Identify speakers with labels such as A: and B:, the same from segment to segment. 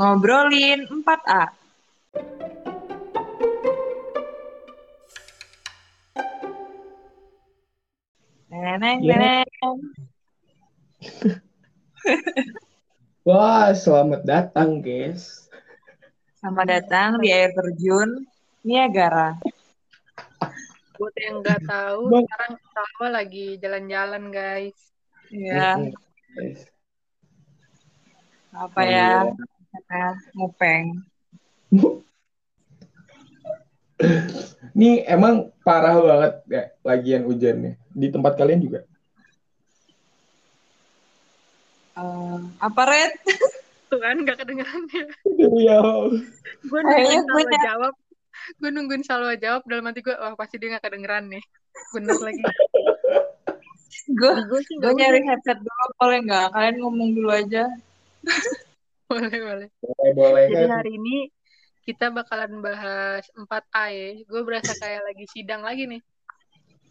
A: Ngobrolin 4A. Neneng,
B: Ya.
A: neneng.
B: Wah, selamat datang, guys.
A: Selamat datang di air terjun Niagara.
C: Buat yang nggak tahu,
B: Bang.
C: sekarang Salwa lagi jalan-jalan, guys.
A: Ya,
B: Mm-mm, guys.
A: apa ya? Karena mupeng.
B: Ini emang parah banget ya lagian hujannya. Di tempat kalian juga?
A: Eh, apa, Red?
C: Tuh kan, nggak kedengeran ya.
B: Iya.
C: Gue nungguin
A: gue
C: Salwa jawab. Gue nungguin Salwa jawab, dalam hati gue, wah pasti dia nggak kedengeran nih. Bener lagi.
A: Gue
C: gue
A: nyari headset dulu boleh nggak? Kalian ngomong dulu aja.
C: Boleh, boleh.
B: Boleh, boleh
C: Jadi
B: kan?
C: hari ini kita bakalan bahas 4A ya. Gue berasa kayak lagi sidang lagi nih.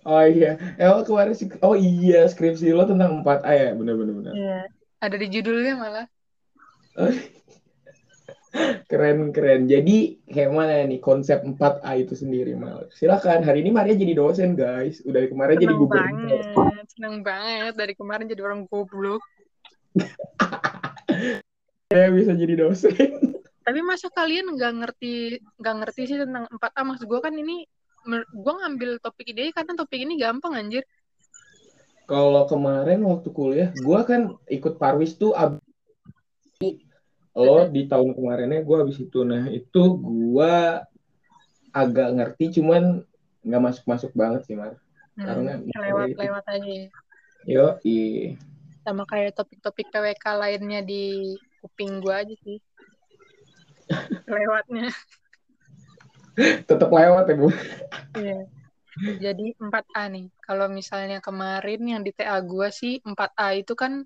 B: Oh iya. Emang kemarin sih Oh iya, skripsi lo tentang 4A ya? Bener-bener bener.
C: Iya. Ada di judulnya malah.
B: Keren keren. Jadi kayak mana nih konsep 4A itu sendiri mal? Silakan. Hari ini Maria jadi dosen guys. Udah dari kemarin jadi
C: Seneng
B: gubernur.
C: banget. Seneng banget. Dari kemarin jadi orang goblok.
B: Saya bisa jadi dosen.
C: Tapi masa kalian nggak ngerti nggak ngerti sih tentang 4A? Maksud gue kan ini gue ngambil topik ini karena topik ini gampang anjir.
B: Kalau kemarin waktu kuliah, gua kan ikut Parwis tuh ab- lo di tahun kemarinnya gua habis itu. Nah itu gua agak ngerti, cuman nggak masuk masuk banget sih mar. Karena
C: Hmm, lewat-lewat aja ya.
B: Yo, i.
C: Sama kayak topik-topik PWK lainnya di kuping gue aja sih. Lewatnya.
B: tetap lewat ya bu.
C: Iya. Jadi 4A nih. Kalau misalnya kemarin yang di TA gue sih 4A itu kan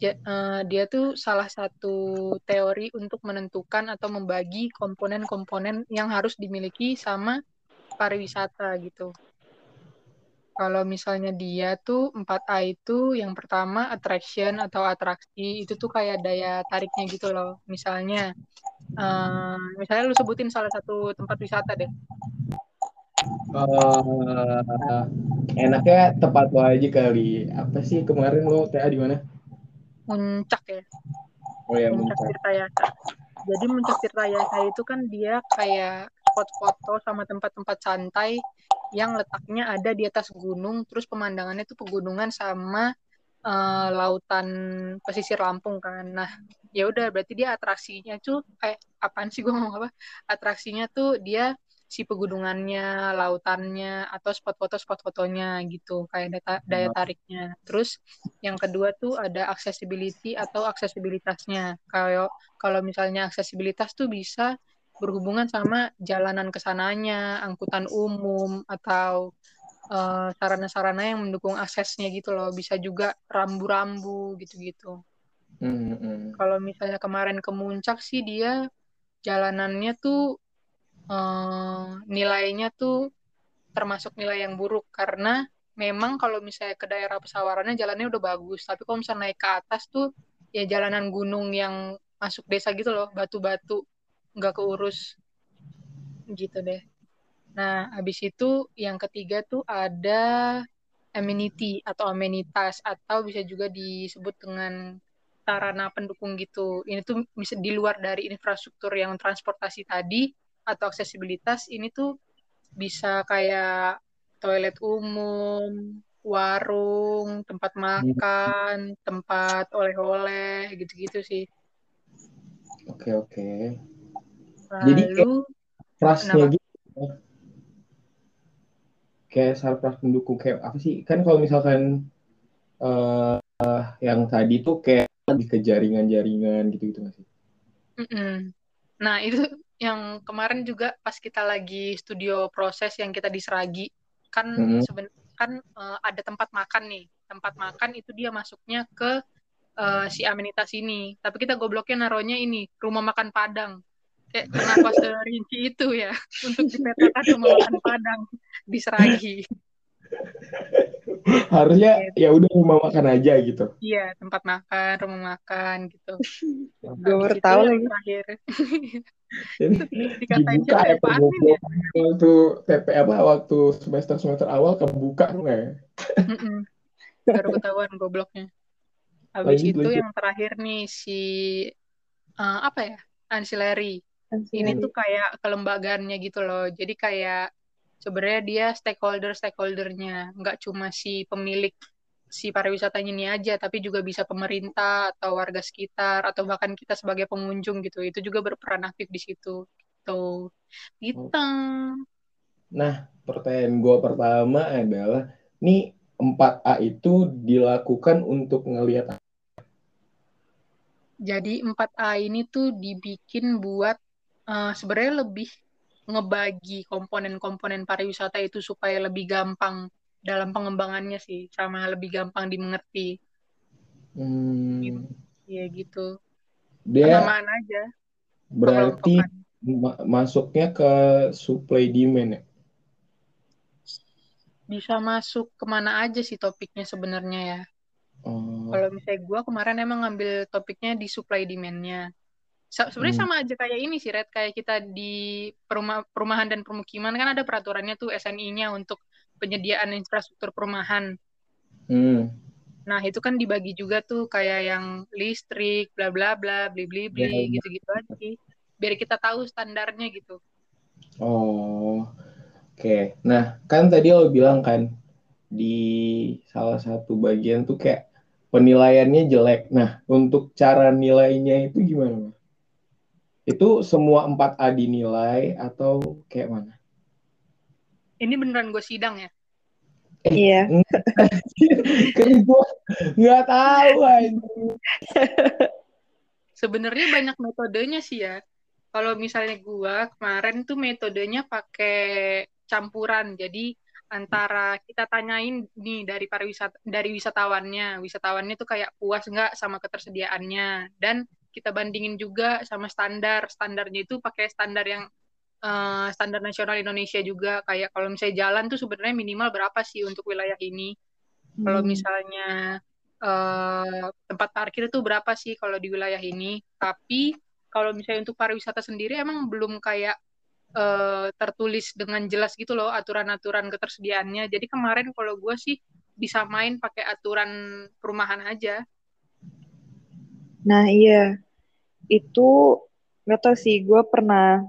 C: ya, eh, dia tuh salah satu teori untuk menentukan atau membagi komponen-komponen yang harus dimiliki sama pariwisata gitu. Kalau misalnya dia tuh 4A itu yang pertama attraction atau atraksi itu tuh kayak daya tariknya gitu loh. Misalnya eh, misalnya lu sebutin salah satu tempat wisata deh.
B: Eh, enaknya tempat lo aja kali. Apa sih kemarin lo TA di mana?
C: Muncak ya.
B: Oh ya
C: Muncak
B: Muncak.
C: Tirtayasa. Jadi Muncak Tirtayasa itu kan dia kayak spot foto sama tempat-tempat santai yang letaknya ada di atas gunung, terus pemandangannya tuh pegunungan sama eh, lautan pesisir Lampung kan. Nah, ya udah berarti dia atraksinya tuh kayak apaan sih gue ngomong apa? Atraksinya tuh dia si pegunungannya, lautannya, atau spot foto spot fotonya gitu, kayak data, daya tariknya. Terus yang kedua tuh ada accessibility atau aksesibilitasnya. Kalau kalau misalnya aksesibilitas tuh bisa berhubungan sama jalanan ke sananya, angkutan umum atau eh, sarana-sarana yang mendukung aksesnya gitu loh. Bisa juga rambu-rambu gitu-gitu.
B: Hmm, hmm.
C: Kalau misalnya kemarin ke Muncak sih dia jalanannya tuh eh, nilainya tuh termasuk nilai yang buruk karena memang kalau misalnya ke daerah pesawarannya jalannya udah bagus, tapi kalau misalnya naik ke atas tuh ya jalanan gunung yang masuk desa gitu loh, batu-batu nggak keurus gitu deh. Nah, habis itu yang ketiga tuh ada amenity atau amenitas atau bisa juga disebut dengan sarana pendukung gitu. Ini tuh bisa di luar dari infrastruktur yang transportasi tadi atau aksesibilitas ini tuh bisa kayak toilet umum, warung, tempat makan, tempat oleh-oleh gitu-gitu sih.
B: Oke oke. Jadi kayak
C: Lalu
B: Trustnya gitu. Kayak sarpras pendukung kayak apa sih? Kan kalau misalkan eh yang tadi tuh kayak lebih ke jaringan-jaringan gitu-gitu nggak sih?
C: Mm-mm. Nah, itu yang kemarin juga pas kita lagi studio proses yang kita di Seragi, kan
B: Mhm.
C: seben kan eh, ada tempat makan nih. Tempat makan itu dia masuknya ke eh, si amenitas ini. Tapi kita gobloknya naruhnya ini, rumah makan Padang. Kayak kenapa serinci itu ya untuk dipetakan makan Padang di Seragi.
B: Harusnya
C: Gitu.
B: ya udah rumah makan aja gitu.
C: Iya, tempat makan, rumah makan gitu.
A: Gue baru tahu lagi.
C: terakhir dikatain
B: dibuka ya
C: ya Pak Admin ya?
B: waktu TP apa waktu semester semester awal kebuka nggak ya?
C: Mm-mm. Baru ketahuan gobloknya. Habis itu
B: lanjut.
C: yang terakhir nih si eh, apa ya? Ancillary. Ini
A: Ancillary.
C: tuh kayak kelembagaannya gitu loh. Jadi kayak sebenarnya dia stakeholder stakeholdernya, nggak cuma si pemilik si pariwisatanya ini aja, tapi juga bisa pemerintah atau warga sekitar atau bahkan kita sebagai pengunjung gitu. Itu juga berperan aktif di situ. Tuh, gitu.
B: Nah, pertanyaan gue pertama adalah, nih 4A itu dilakukan untuk ngelihat
C: Jadi 4A ini tuh dibikin buat eh, sebenarnya lebih ngebagi komponen-komponen pariwisata itu supaya lebih gampang dalam pengembangannya sih, sama lebih gampang dimengerti.
B: hmm,
C: Ya gitu.
B: dia
C: Penamaan aja,
B: berarti ma- masuknya ke supply demand ya?
C: Bisa masuk ke mana aja sih topiknya sebenarnya ya.
B: Oh,
C: Kalau misalnya gue kemarin emang ngambil topiknya di supply demand-nya. Sebenarnya
B: Hmm.
C: sama aja kayak ini sih, Red. Kayak kita di perumah- perumahan dan permukiman kan ada peraturannya tuh SNI-nya untuk penyediaan infrastruktur perumahan.
B: hmm,
C: Nah, itu kan dibagi juga tuh kayak yang listrik, bla bla bla, beli beli
B: Ya,
C: beli,
B: ya.
C: gitu-gitu aja sih. Biar kita tahu standarnya gitu.
B: oh, oke. Nah, kan tadi lo bilang kan di salah satu bagian tuh kayak penilaiannya jelek. Nah, untuk cara nilainya itu gimana? Itu semua 4A dinilai atau kayak mana?
C: Ini beneran gue sidang ya?
A: Iya.
B: kan gue nggak tahu.
C: Sebenarnya banyak metodenya sih ya. Kalau misalnya gua kemarin tuh metodenya pakai campuran. Jadi antara kita tanyain nih dari pariwisata dari wisatawannya, wisatawannya tuh kayak puas nggak sama ketersediaannya dan kita bandingin juga sama standar. Standarnya itu pakai standar yang eh, standar nasional Indonesia juga kayak kalau misalnya jalan tuh sebenarnya minimal berapa sih untuk wilayah ini. Kalau
A: Hmm.
C: misalnya eh, tempat parkir itu berapa sih kalau di wilayah ini? Tapi kalau misalnya untuk pariwisata sendiri emang belum kayak eh, tertulis dengan jelas gitu loh aturan-aturan ketersediaannya. Jadi kemarin kalau gue sih disamain pakai aturan perumahan aja.
A: Nah iya, itu nggak tau sih, gue pernah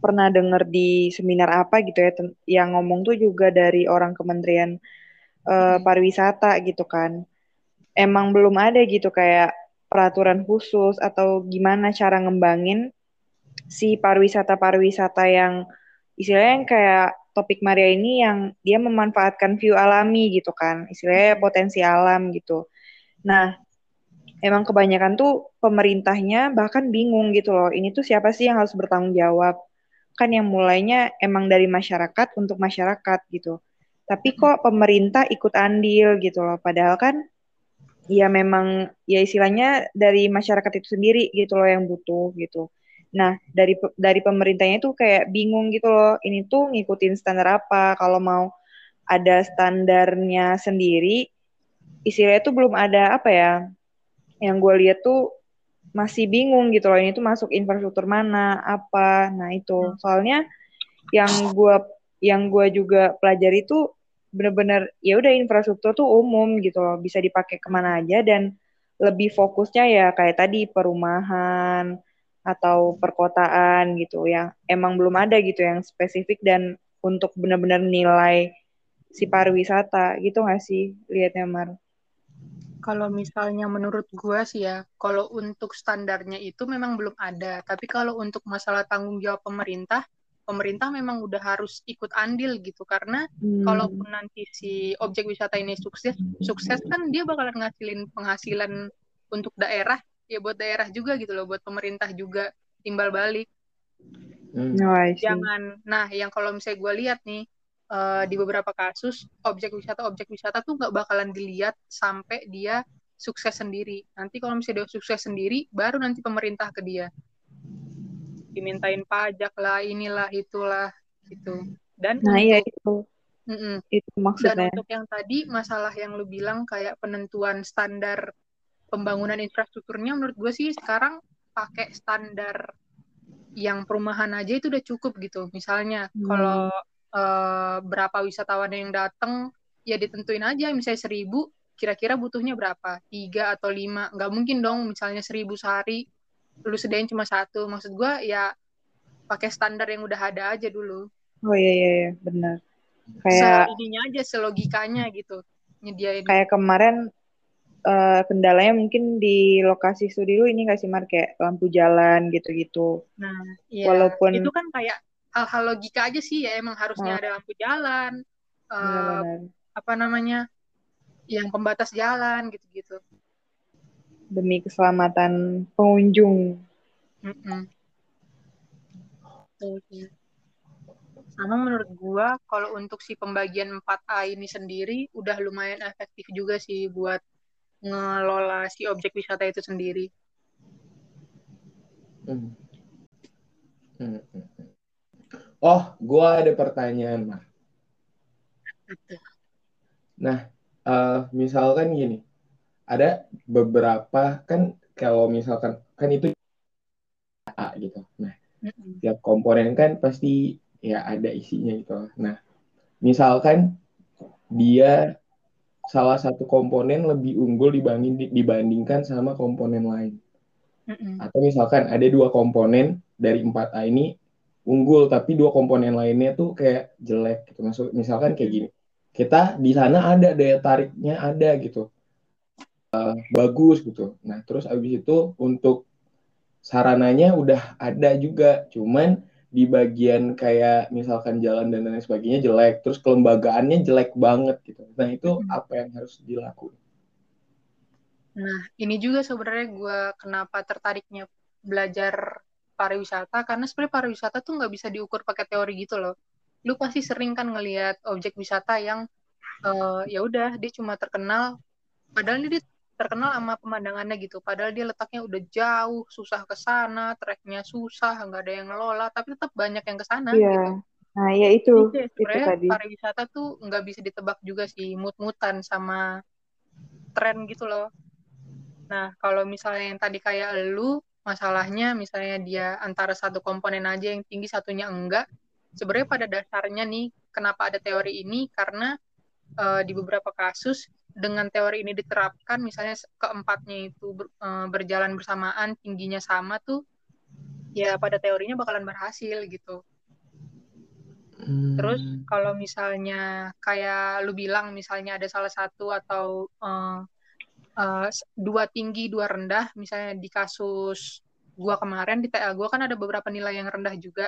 A: pernah denger di seminar apa gitu ya, yang ngomong tuh juga dari orang Kementerian
C: Hmm.
A: Pariwisata gitu kan. Emang belum ada gitu kayak peraturan khusus atau gimana cara ngembangin si pariwisata-pariwisata yang istilahnya yang kayak topik Maria ini yang dia memanfaatkan view alami gitu kan, istilahnya potensi alam gitu. Nah, emang kebanyakan tuh pemerintahnya bahkan bingung gitu loh. Ini tuh siapa sih yang harus bertanggung jawab? Kan yang mulainya emang dari masyarakat untuk masyarakat gitu. Tapi kok pemerintah ikut andil gitu loh. Padahal kan ya memang ya istilahnya dari masyarakat itu sendiri gitu loh yang butuh gitu. Nah, dari dari pemerintahnya tuh kayak bingung gitu loh. Ini tuh ngikutin standar apa? Kalau mau ada standarnya sendiri, istilahnya tuh belum ada apa ya? Yang gue lihat tuh masih bingung gitu loh. Ini tuh masuk infrastruktur mana, apa? Nah itu soalnya yang gue yang gue juga pelajari itu bener-bener ya udah infrastruktur tuh umum gitu loh, bisa dipakai ke mana aja dan lebih fokusnya ya kayak tadi perumahan atau perkotaan gitu yang emang belum ada gitu yang spesifik dan untuk benar-benar nilai si pariwisata gitu nggak sih lihatnya Mar?
C: Kalau misalnya menurut gua sih ya, kalau untuk standarnya itu memang belum ada. Tapi kalau untuk masalah tanggung jawab pemerintah, pemerintah memang udah harus ikut andil gitu. Karena
A: Hmm.
C: kalaupun nanti si objek wisata ini sukses, sukses kan dia bakalan ngasilin penghasilan untuk daerah, ya buat daerah juga gitu loh, buat pemerintah juga timbal balik.
B: Hmm.
A: No, see.
C: Jangan, nah yang kalau misalnya gue lihat nih eh, di beberapa kasus objek wisata objek wisata tuh nggak bakalan dilihat sampai dia sukses sendiri. Nanti kalau misalnya dia sukses sendiri, baru nanti pemerintah ke dia dimintain pajak lah, inilah itulah gitu. Dan
A: Nah iya
C: untuk
A: itu.
C: Mm-mm.
D: Itu
C: Dan
D: maksudnya.
C: untuk yang tadi masalah yang lu bilang kayak penentuan standar pembangunan infrastrukturnya menurut gue sih sekarang pakai standar yang perumahan aja itu udah cukup gitu. Misalnya
D: Hmm.
C: kalau eh, berapa wisatawan yang datang ya ditentuin aja. Misalnya seribu kira-kira butuhnya berapa? Tiga atau lima? Nggak mungkin dong misalnya seribu sehari. Lu sedain cuma satu. Maksud gue ya pakai standar yang udah ada aja dulu.
D: Oh iya iya, iya. Benar. Kayak
C: ininya aja selogikanya gitu nyediain.
D: kayak kemarin eh, kendalanya mungkin di lokasi studi lu ini nggak sih Mar? Kayak lampu jalan gitu-gitu.
C: nah ya
D: Walaupun
C: itu kan kayak hal-hal logika aja sih ya emang harusnya
D: Oh.
C: ada lampu jalan eh,
D: benar-benar
C: apa namanya yang pembatas jalan gitu-gitu
D: demi keselamatan pengunjung.
C: Iya. Sama menurut gua kalau untuk si pembagian 4A ini sendiri udah lumayan efektif juga sih buat ngelola si objek wisata itu sendiri.
B: Hmm. Hmm, hmm, hmm. Oh, gua ada pertanyaan.
C: Gitu.
B: Nah, eh, misalkan gini, ada beberapa kan kalau misalkan kan itu A gitu. Nah, tiap komponen kan pasti ya ada isinya gitu. Nah, misalkan dia salah satu komponen lebih unggul dibanding dibandingkan sama komponen lain. Atau misalkan ada dua komponen dari 4A ini unggul tapi dua komponen lainnya tuh kayak jelek gitu. Maksud misalkan kayak gini. Kita di sana ada daya tariknya ada gitu. Eh, bagus gitu. Nah, terus abis itu untuk sarananya udah ada juga, cuman di bagian kayak misalkan jalan dan lain sebagainya jelek, terus kelembagaannya jelek banget gitu. Nah, itu
C: Mm-mm.
B: apa yang harus dilakukan?
C: Nah, ini juga sebenarnya gua kenapa tertariknya belajar pariwisata karena sebenarnya pariwisata tuh nggak bisa diukur pakai teori gitu loh. Lu pasti sering kan ngelihat objek wisata yang eh, ya udah dia cuma terkenal padahal dia terkenal sama pemandangannya gitu padahal dia letaknya udah jauh susah ke sana treknya susah nggak ada yang ngelola tapi tetap banyak yang ke sana
D: Iya.
C: gitu
D: Nah, ya itu,
C: jadi kayak
D: itu
C: sebenarnya
D: tadi.
C: pariwisata tuh nggak bisa ditebak juga sih mut-mutan sama tren gitu loh nah kalau misalnya yang tadi kayak lu masalahnya misalnya dia antara satu komponen aja yang tinggi satunya enggak sebenarnya pada dasarnya nih kenapa ada teori ini karena eh, di beberapa kasus dengan teori ini diterapkan misalnya keempatnya itu ber- eh, berjalan bersamaan tingginya sama tuh ya pada teorinya bakalan berhasil gitu terus
B: Hmm.
C: kalau misalnya kayak lu bilang misalnya ada salah satu atau eh, eh, dua tinggi dua rendah. Misalnya di kasus gua kemarin di TA gua kan ada beberapa nilai yang rendah juga.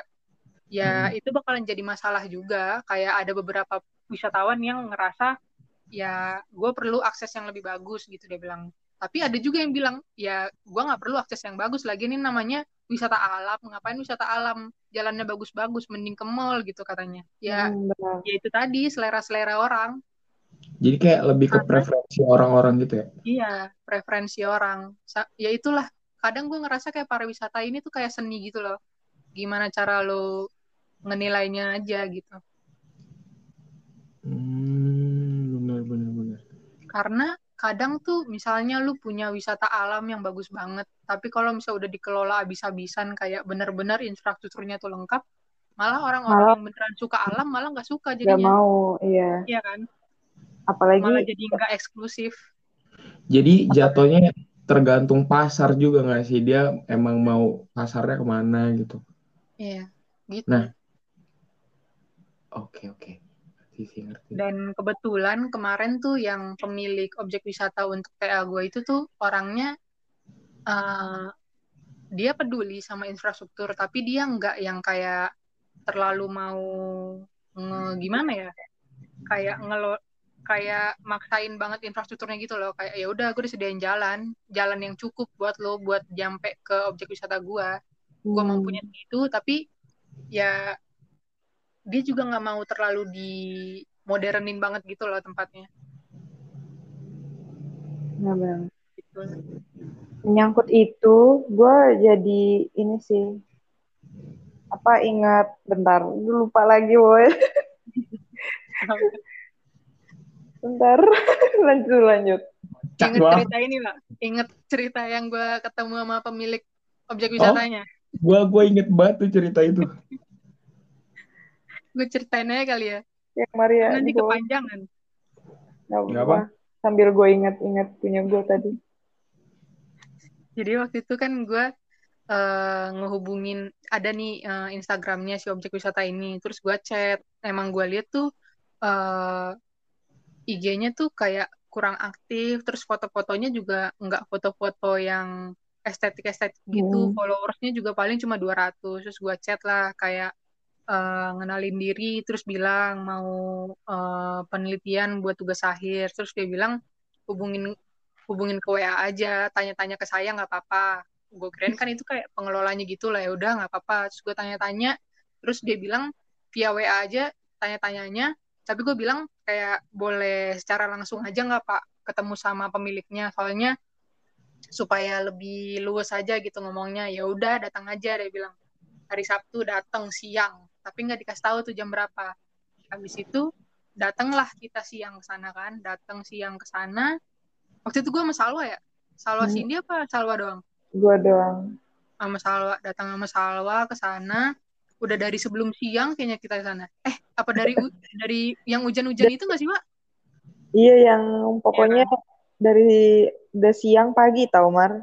C: Ya
B: Hmm.
C: itu bakalan jadi masalah juga. Kayak ada beberapa wisatawan yang ngerasa ya gue perlu akses yang lebih bagus gitu dia bilang. Tapi ada juga yang bilang ya gue nggak perlu akses yang bagus lagi. Ini namanya wisata alam. Ngapain wisata alam? Jalannya bagus-bagus mending ke mall gitu katanya. Ya
D: Hmm, benar.
C: ya itu tadi selera-selera orang
B: Jadi kayak lebih ke preferensi orang-orang gitu ya.
C: iya preferensi orang ya itulah kadang gue ngerasa kayak pariwisata ini tuh kayak seni gitu loh gimana cara lo ngenilainya aja gitu
B: Hmm, benar benar benar.
C: karena kadang tuh misalnya lu punya wisata alam yang bagus banget tapi kalau misalnya udah dikelola abis-abisan kayak bener-bener infrastrukturnya tuh lengkap malah orang-orang
D: Malah-
C: yang beneran suka alam malah nggak suka
D: Gak
C: jadinya
D: mau, iya.
C: iya kan
D: Apalagi
C: malah jadi nggak eksklusif
B: Jadi jatuhnya tergantung pasar juga nggak sih dia emang mau pasarnya ke mana gitu.
C: iya gitu
B: Nah. Oke oke. Ngerti sih ngerti.
C: dan kebetulan kemarin tuh yang pemilik objek wisata untuk TA gue itu tuh orangnya eh, dia peduli sama infrastruktur tapi dia nggak yang kayak terlalu mau nge gimana ya kayak ngelo kayak maksain banget infrastrukturnya gitu loh. Kayak ya udah gue disediain jalan. Jalan yang cukup buat lo buat nyampe ke objek wisata gue gue
D: Hmm,
C: mampunya segitu tapi ya dia juga nggak mau terlalu di modernin banget gitu loh tempatnya.
D: Benar-benar.
C: gitu.
D: Menyangkut itu, gue jadi ini sih, apa ingat, bentar, lupa lagi, boy. Bentar, lanjut lanjut.
B: Cak
C: Ingat
B: doang.
C: cerita ini lah. Ingat cerita yang gue ketemu sama pemilik objek wisatanya.
B: Gua gua inget banget tuh cerita itu.
C: Gue ceritain aja kali ya.
D: Ya Maria,
C: Nanti
D: gua-
C: kepanjangan.
D: nggak
B: Nggak
D: apa. Sambil gue inget-inget punya gue tadi.
C: Jadi waktu itu kan gue eh, ngehubungin ada nih eh, Instagramnya si objek wisata ini. Terus gue chat. Emang gue lihat tuh eh, IG-nya tuh kayak kurang aktif. Terus foto-fotonya juga nggak foto-foto yang estetik-estetik gitu.
D: Hmm.
C: Followersnya juga paling cuma 200. Terus gue chat lah kayak eh, ngenalin diri. Terus bilang mau eh, penelitian buat tugas akhir. Terus dia bilang hubungin hubungin ke WA aja, tanya-tanya ke saya nggak apa-apa. Gue kirain kan itu kayak pengelolanya gitu lah, ya udah nggak apa-apa. Terus gue tanya-tanya, terus dia bilang via WA aja tanya-tanyanya. Tapi gue bilang kayak boleh secara langsung aja nggak Pak ketemu sama pemiliknya, soalnya supaya lebih luas aja gitu ngomongnya. Ya udah datang aja dia bilang hari Sabtu datang siang, tapi nggak dikasih tahu tuh jam berapa. Habis itu datanglah kita siang ke sana kan, datang siang ke sana. Waktu itu gue sama Salwa ya, Salwa
D: Hmm.
C: Cindy apa Salwa doang?
D: Gue doang.
C: Sama Salwa, datang sama Salwa ke sana. Udah dari sebelum siang kayaknya kita ke sana. Eh, apa dari u- dari yang hujan-hujan itu nggak sih, Pak?
D: Iya yang pokoknya dari udah siang pagi tau Mar.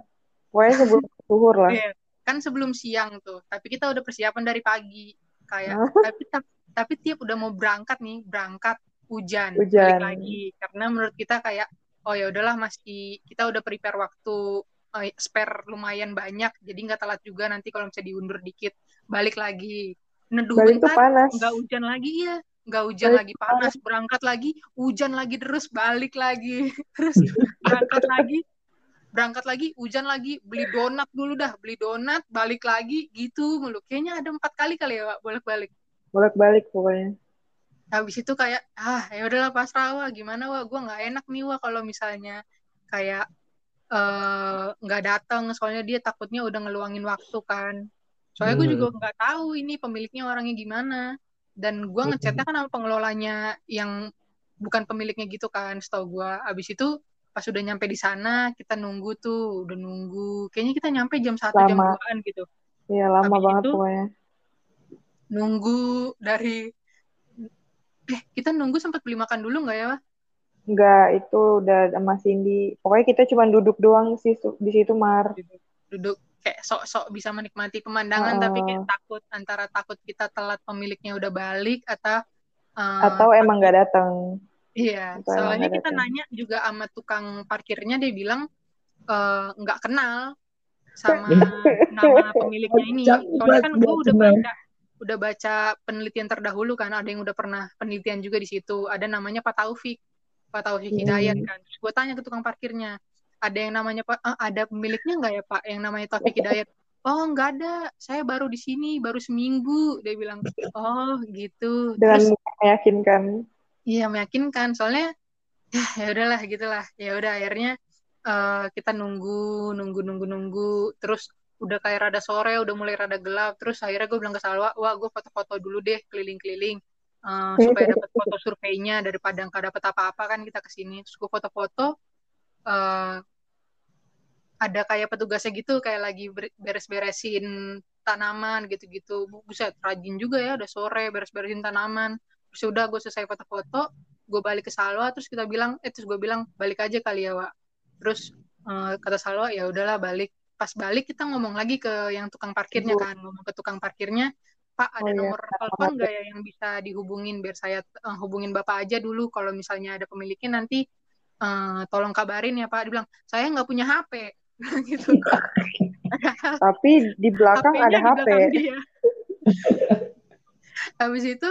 D: Pokoknya sebelum zuhur lah.
C: Iya, kan sebelum siang tuh. Tapi kita udah persiapan dari pagi. Kayak tapi tap- tapi tiap udah mau berangkat nih, berangkat hujan,
D: Hujan.
C: balik lagi. Karena menurut kita kayak oh ya udahlah masih kita udah prepare waktu eh, spare lumayan banyak, jadi nggak telat juga nanti kalau misalnya diundur dikit. Balik lagi. Neduh
D: Balik
C: bentar,
D: panas.
C: nggak hujan lagi ya, nggak hujan
D: Balik
C: lagi panas, berangkat lagi, hujan lagi terus, balik lagi, terus berangkat lagi, berangkat lagi, hujan lagi, beli donat dulu dah, beli donat, balik lagi, gitu mulu. Kayaknya ada empat kali kali ya, Pak, bolak-balik.
D: Bolak-balik pokoknya.
C: Habis itu kayak, ah ya udahlah pasrah wah, gimana wah, gue nggak enak nih wah kalau misalnya kayak eh, nggak datang, soalnya dia takutnya udah ngeluangin waktu kan. Soalnya gue
B: Hmm.
C: juga nggak tahu ini pemiliknya orangnya gimana. Dan gue ngechatnya kan sama pengelolanya yang bukan pemiliknya gitu kan, setahu gue. Habis itu pas udah nyampe di sana, kita nunggu tuh, udah nunggu. Kayaknya kita nyampe jam satu jam. 2 gitu.
D: Iya lama
C: Habis
D: banget
C: itu-
D: pokoknya.
C: Nunggu dari eh kita nunggu sempat beli makan dulu nggak ya?
D: Enggak, itu udah sama Cindy. Pokoknya kita cuma duduk doang sih di situ Mar.
C: Duduk kayak sok-sok bisa menikmati pemandangan
D: Oh.
C: tapi kayak takut antara takut kita telat pemiliknya udah balik atau eh,
D: Atau emang nggak datang.
C: Iya,
D: Atau
C: soalnya kita
D: datang.
C: nanya juga sama tukang parkirnya dia bilang eh, nggak kenal sama nama pemiliknya ini. Soalnya kan gue udah baca udah baca penelitian terdahulu kan, ada yang udah pernah penelitian juga di situ. Ada namanya Pak Taufik, Pak Taufik
D: Hmm.
C: Hidayat kan. Terus gue tanya ke tukang parkirnya, ada yang namanya Pak, "Ah, ada pemiliknya nggak ya Pak, yang namanya Taufik Hidayat? Oh nggak ada, saya baru di sini, baru seminggu. Dia bilang, oh gitu. Terus
D: Dengan meyakinkan.
C: Iya meyakinkan soalnya ya ya udahlah gitulah ya udah akhirnya eh, kita nunggu nunggu nunggu nunggu terus udah kayak rada sore udah mulai rada gelap terus akhirnya gue bilang ke Salwa wah gue foto-foto dulu deh keliling-keliling eh, supaya dapat foto surveinya daripada nggak dapat apa-apa kan kita ke sini. Terus gue foto-foto eh, ada kayak petugasnya gitu kayak lagi ber- beres-beresin tanaman gitu-gitu. Buset rajin juga ya udah sore beres-beresin tanaman. Terus udah gue selesai foto-foto gue balik ke Salwa terus kita bilang eh terus gue bilang balik aja kali ya Wak. Terus eh, kata Salwa ya udahlah balik. Pas balik kita ngomong lagi ke yang tukang parkirnya kan ngomong ke tukang parkirnya Pak ada
D: Oh, iya.
C: nomor telepon nggak ya yang bisa dihubungin biar saya eh, hubungin Bapak aja dulu kalau misalnya ada pemiliknya nanti eh, tolong kabarin ya Pak dia bilang saya nggak punya HP gitu
D: Tapi di belakang
C: HP-nya
D: ada
C: di
D: HP.
C: belakang dia. Habis itu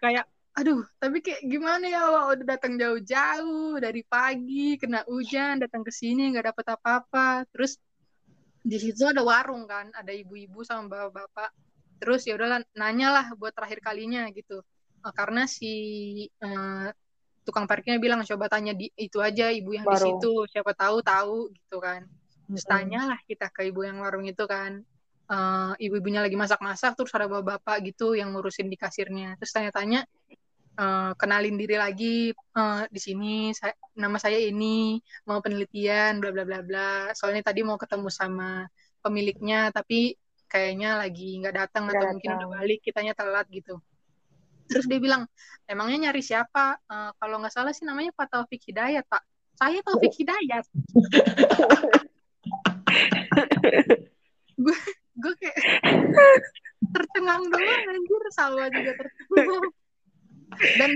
C: kayak aduh, tapi kayak gimana ya Wak? udah datang jauh-jauh dari pagi kena hujan datang ke sini nggak dapet apa-apa. Terus di situ ada warung kan, ada ibu-ibu sama bapak-bapak. Terus ya udahlah nanya lah buat terakhir kalinya gitu. Eh, karena si eh, tukang parkirnya bilang coba tanya di itu aja ibu yang di situ, siapa tahu tahu gitu kan. Terus
D: Mm-mm.
C: tanyalah kita ke ibu yang warung itu kan. Eh, ibu-ibunya lagi masak-masak terus ada bapak-bapak gitu yang ngurusin di kasirnya. Terus tanya-tanya, eh, kenalin diri lagi eh, di sini saya, nama saya ini mau penelitian bla bla bla bla soalnya tadi mau ketemu sama pemiliknya tapi kayaknya lagi nggak datang atau mungkin udah balik kitanya telat gitu. Terus dia bilang emangnya nyari siapa? Eh, kalau nggak salah sih namanya Pak Taufik Hidayat pak. Saya Taufik Hidayat. Gue gue kayak tercengang doang anjir. Sawah juga tercengang. Dan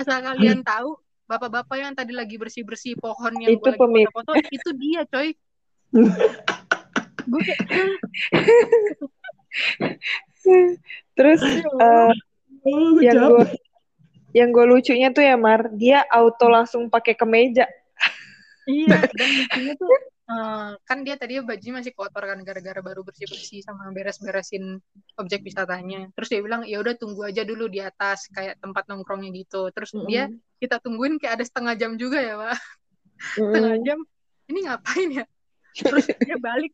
C: asal kalian tahu bapak-bapak yang tadi lagi bersih-bersih pohon yang
A: Itu
C: gue lagi foto-foto itu dia coy gue
A: Terus
B: Oh,
A: yang gue yang gue lucunya tuh ya Mar, dia auto langsung pakai kemeja.
C: iya dan lucunya tuh eh, kan dia tadi bajunya masih kotor kan gara-gara baru bersih-bersih sama beres-beresin objek wisatanya. Terus dia bilang ya udah tunggu aja dulu di atas kayak tempat nongkrongnya gitu. Terus dia kita tungguin kayak ada setengah jam juga ya pak. Setengah jam ini ngapain ya? Terus dia balik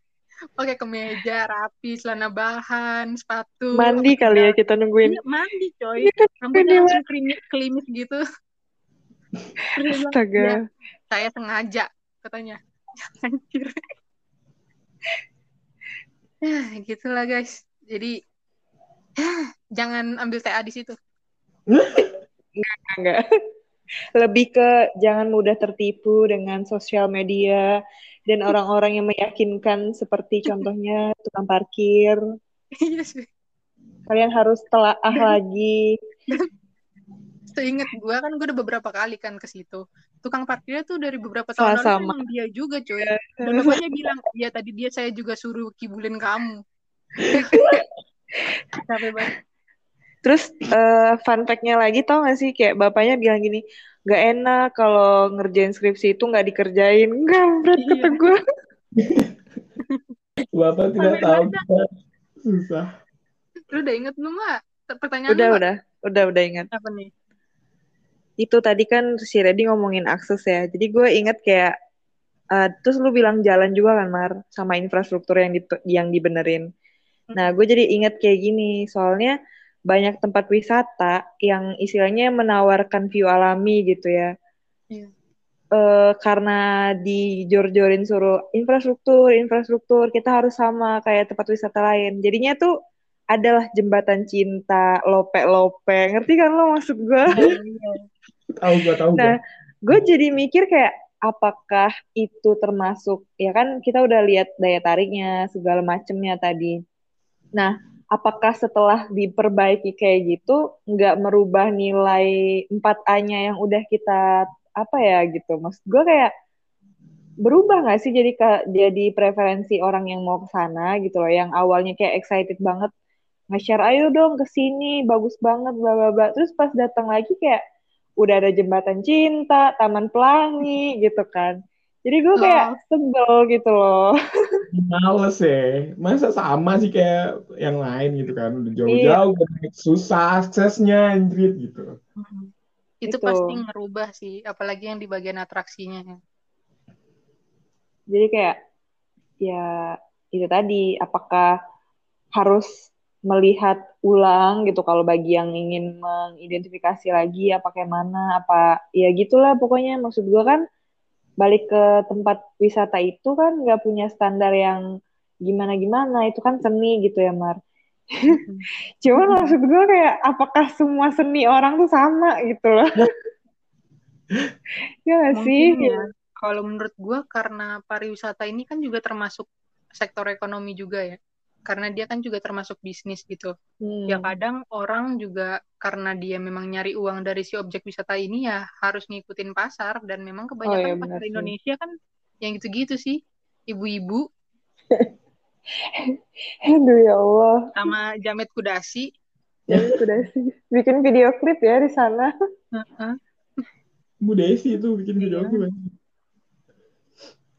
C: pakai kemeja rapi celana bahan sepatu.
A: Mandi kali ya kita nungguin.
C: Iya, mandi coy. Rambutnya
A: dia
C: langsung klimis, klimis gitu.
A: Astaga.
C: "Ya, saya sengaja katanya. Anjir. Ya gitulah guys. Jadi jangan ambil TA di situ.
A: Enggak. Lebih ke jangan mudah tertipu dengan sosial media dan orang-orang yang meyakinkan seperti contohnya tukang parkir.
C: iya
A: Kalian harus telaah lagi.
C: seingat gue kan gue udah beberapa kali kan ke situ tukang parkirnya tuh dari beberapa tahun lalu
A: Sama-sama.
C: emang dia juga coy dan bapaknya bilang ya tadi dia saya juga suruh kibulin kamu capek banget
A: Terus eh, fun fact-nya lagi tau gak sih kayak bapaknya bilang gini, gak enak kalau ngerjain skripsi itu nggak dikerjain. Enggak, berat
C: Iya.
A: kata gue.
B: Bapak tidak
C: Sampai
B: tahu. Susah.
C: lu udah inget belum nggak pertanyaan
A: Udah,
C: lu
A: udah, udah, udah ingat.
C: apa nih
A: Itu tadi kan si Reddy ngomongin akses ya. Jadi gue inget kayak, eh, terus lu bilang jalan juga kan Mar, sama infrastruktur yang di, yang dibenerin. Nah, gue jadi inget kayak gini, soalnya banyak tempat wisata yang istilahnya menawarkan view alami gitu ya.
C: Iya.
A: Eh, karena dijor-jorin suruh infrastruktur, infrastruktur, kita harus sama kayak tempat wisata lain. Jadinya tuh adalah jembatan cinta, lope-lope. Ngerti kan lo maksud gue?
B: Tahu gua tahu gua.
A: Nah, gue jadi mikir kayak apakah itu termasuk ya kan kita udah lihat daya tariknya segala macemnya tadi. Nah, apakah setelah diperbaiki kayak gitu nggak merubah nilai 4A-nya yang udah kita apa ya gitu? Maksud gue kayak berubah nggak sih jadi ke, jadi preferensi orang yang mau ke sana gitu loh yang awalnya kayak excited banget nge-share ayo dong ke sini bagus banget bla bla bla terus pas datang lagi kayak udah ada jembatan cinta taman pelangi gitu kan jadi gue kayak sebel gitu loh
B: Males ya. Masa sama sih kayak yang lain gitu kan. Udah
A: Iya.
B: jauh-jauh, susah aksesnya anjrit gitu.
C: itu
A: Itu.
C: pasti ngerubah sih apalagi yang di bagian atraksinya
A: jadi kayak ya itu tadi apakah harus melihat ulang gitu kalau bagi yang ingin mengidentifikasi lagi apa kayak mana apa ya gitulah pokoknya maksud gue kan balik ke tempat wisata itu kan nggak punya standar yang gimana gimana itu kan seni gitu ya Mar. Cuman maksud gue kayak apakah semua seni orang tuh sama gitu loh? Ya nggak sih?
C: Ya. Kalau menurut gua karena pariwisata ini kan juga termasuk sektor ekonomi juga ya karena dia kan juga termasuk bisnis gitu
A: Hmm.
C: ya kadang orang juga karena dia memang nyari uang dari si objek wisata ini ya harus ngikutin pasar dan memang kebanyakan
A: iya,
C: pasar
A: sih.
C: Indonesia kan yang gitu-gitu sih ibu-ibu
A: aduh ya Allah
C: sama jamet kudasi
A: Ya, udah sih bikin video klip ya di sana
C: Heeh.
B: Bu Desi itu bikin video
C: Iya.
B: gue.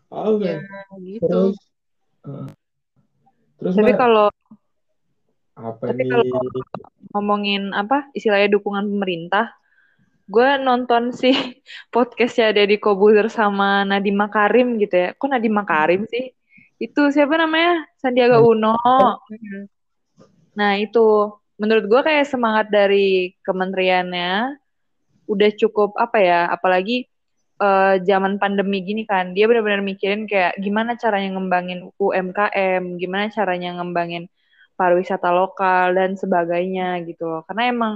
B: Oke.
C: ya gitu
B: Terus uh, terus
A: tapi kalau
B: apa
A: tapi
B: nih?
A: kalau- ngomongin apa istilahnya dukungan pemerintah gue nonton sih podcastnya Deddy Kobuzer sama Nadiem Makarim gitu ya. Kok Nadiem Makarim sih? Itu siapa namanya? Sandiaga Uno.
C: Mm-mm.
A: nah itu. Menurut gue kayak semangat dari kementeriannya udah cukup apa ya apalagi uh, zaman pandemi gini kan dia benar-benar mikirin kayak gimana caranya ngembangin UMKM gimana caranya ngembangin pariwisata lokal dan sebagainya gitu loh. Karena emang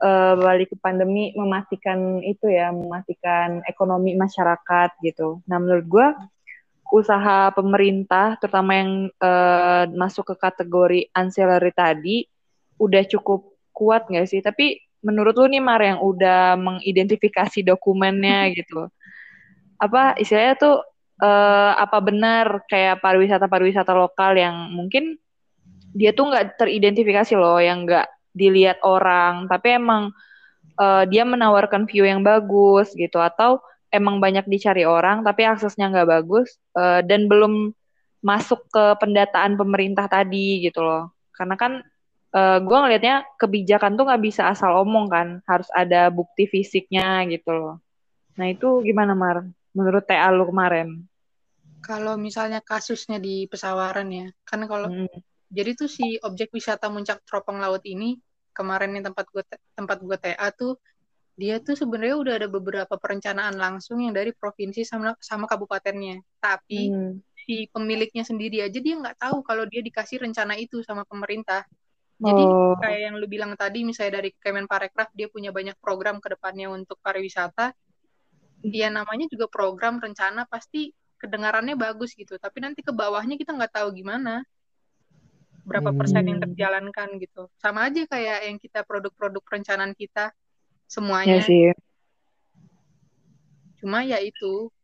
A: uh, balik ke pandemi mematikan itu ya mematikan ekonomi masyarakat gitu. Nah menurut gue usaha pemerintah terutama yang uh, masuk ke kategori ancillary tadi udah cukup kuat nggak sih? Tapi menurut lu nih Mar yang udah mengidentifikasi dokumennya gitu. Apa istilahnya tuh uh, apa benar kayak pariwisata pariwisata lokal yang mungkin dia tuh nggak teridentifikasi loh yang nggak dilihat orang tapi emang uh, dia menawarkan view yang bagus gitu. Atau emang banyak dicari orang tapi aksesnya nggak bagus uh, dan belum masuk ke pendataan pemerintah tadi gitu loh. Karena kan uh, eh, gue ngelihatnya kebijakan tuh nggak bisa asal omong kan, harus ada bukti fisiknya gitu loh. Nah itu gimana Mar? Menurut TA lu kemarin?
C: Kalau misalnya kasusnya di pesawaran ya, kan kalau hmm. jadi tuh si objek wisata Muncak Teropong Laut ini kemarin yang tempat gue tempat gue TA tuh dia tuh sebenarnya udah ada beberapa perencanaan langsung yang dari provinsi sama sama kabupatennya. Tapi hmm. si pemiliknya sendiri aja dia nggak tahu kalau dia dikasih rencana itu sama pemerintah. Jadi oh. kayak yang lu bilang tadi, misalnya dari Kemenparekraf dia punya banyak program ke depannya untuk pariwisata. Dia namanya juga program rencana pasti kedengarannya bagus gitu, tapi nanti ke bawahnya kita nggak tahu gimana berapa hmm. persen yang hmm. terjalankan gitu. Sama aja kayak yang kita produk-produk perencanaan kita semuanya. Ya sih. Cuma ya itu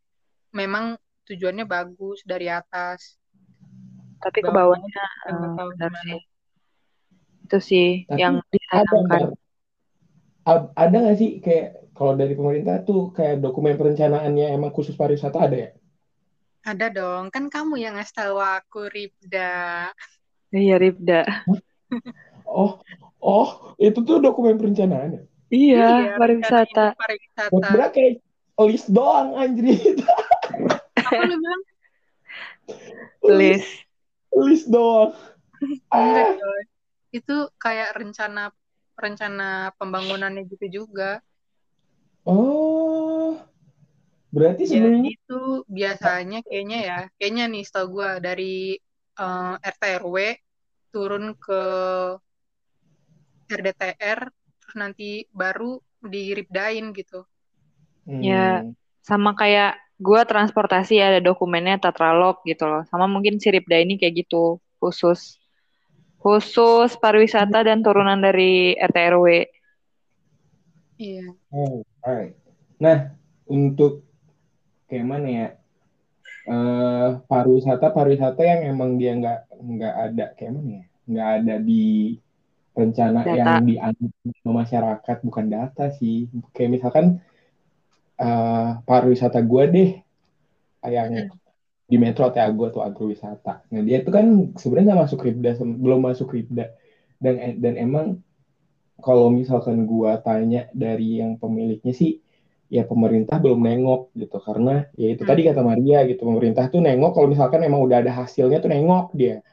C: memang tujuannya bagus dari atas.
A: Tapi ke bawahnya uh, sih itu sih Tapi yang
B: disayangkan ada, ada nggak sih kayak kalau dari pemerintah tuh kayak dokumen perencanaannya emang khusus pariwisata ada ya?
C: Ada dong. Kan kamu yang ngasih tahu aku Ripda.
A: Iya Ripda.
B: Oh oh itu tuh dokumen perencanaan ya?
A: Iya, iya pariwisata.
B: pariwisata. Berarti kayak list doang anjir.
C: Apa lu bilang?
A: List.
B: List doang.
C: Enggak ah itu kayak rencana rencana pembangunannya gitu juga.
B: Oh, berarti
C: sebenarnya itu biasanya kayaknya ya, kayaknya nih setahu gue dari uh, eh, RT RW turun ke RDTR terus nanti baru diripdain gitu.
A: Hmm. Ya, sama kayak gue transportasi ada dokumennya tetralog gitu loh. Sama mungkin si Ripda ini kayak gitu, khusus khusus pariwisata dan turunan dari RT RW.
C: Iya.
B: Oh, alright. Nah, untuk kayak mana ya? Uh, pariwisata pariwisata yang emang dia nggak nggak ada kayak mana ya? Nggak ada di rencana data. yang dianggap masyarakat bukan data sih. Kayak misalkan uh, pariwisata gue deh yang hmm di Metro atau Agro atau agrowisata. Nah dia itu kan sebenarnya nggak masuk Ribda, belum masuk Ribda. Dan dan emang kalau misalkan gua tanya dari yang pemiliknya sih, ya pemerintah belum nengok gitu karena ya itu hmm. tadi kata Maria gitu pemerintah tuh nengok kalau misalkan emang udah ada hasilnya tuh nengok dia.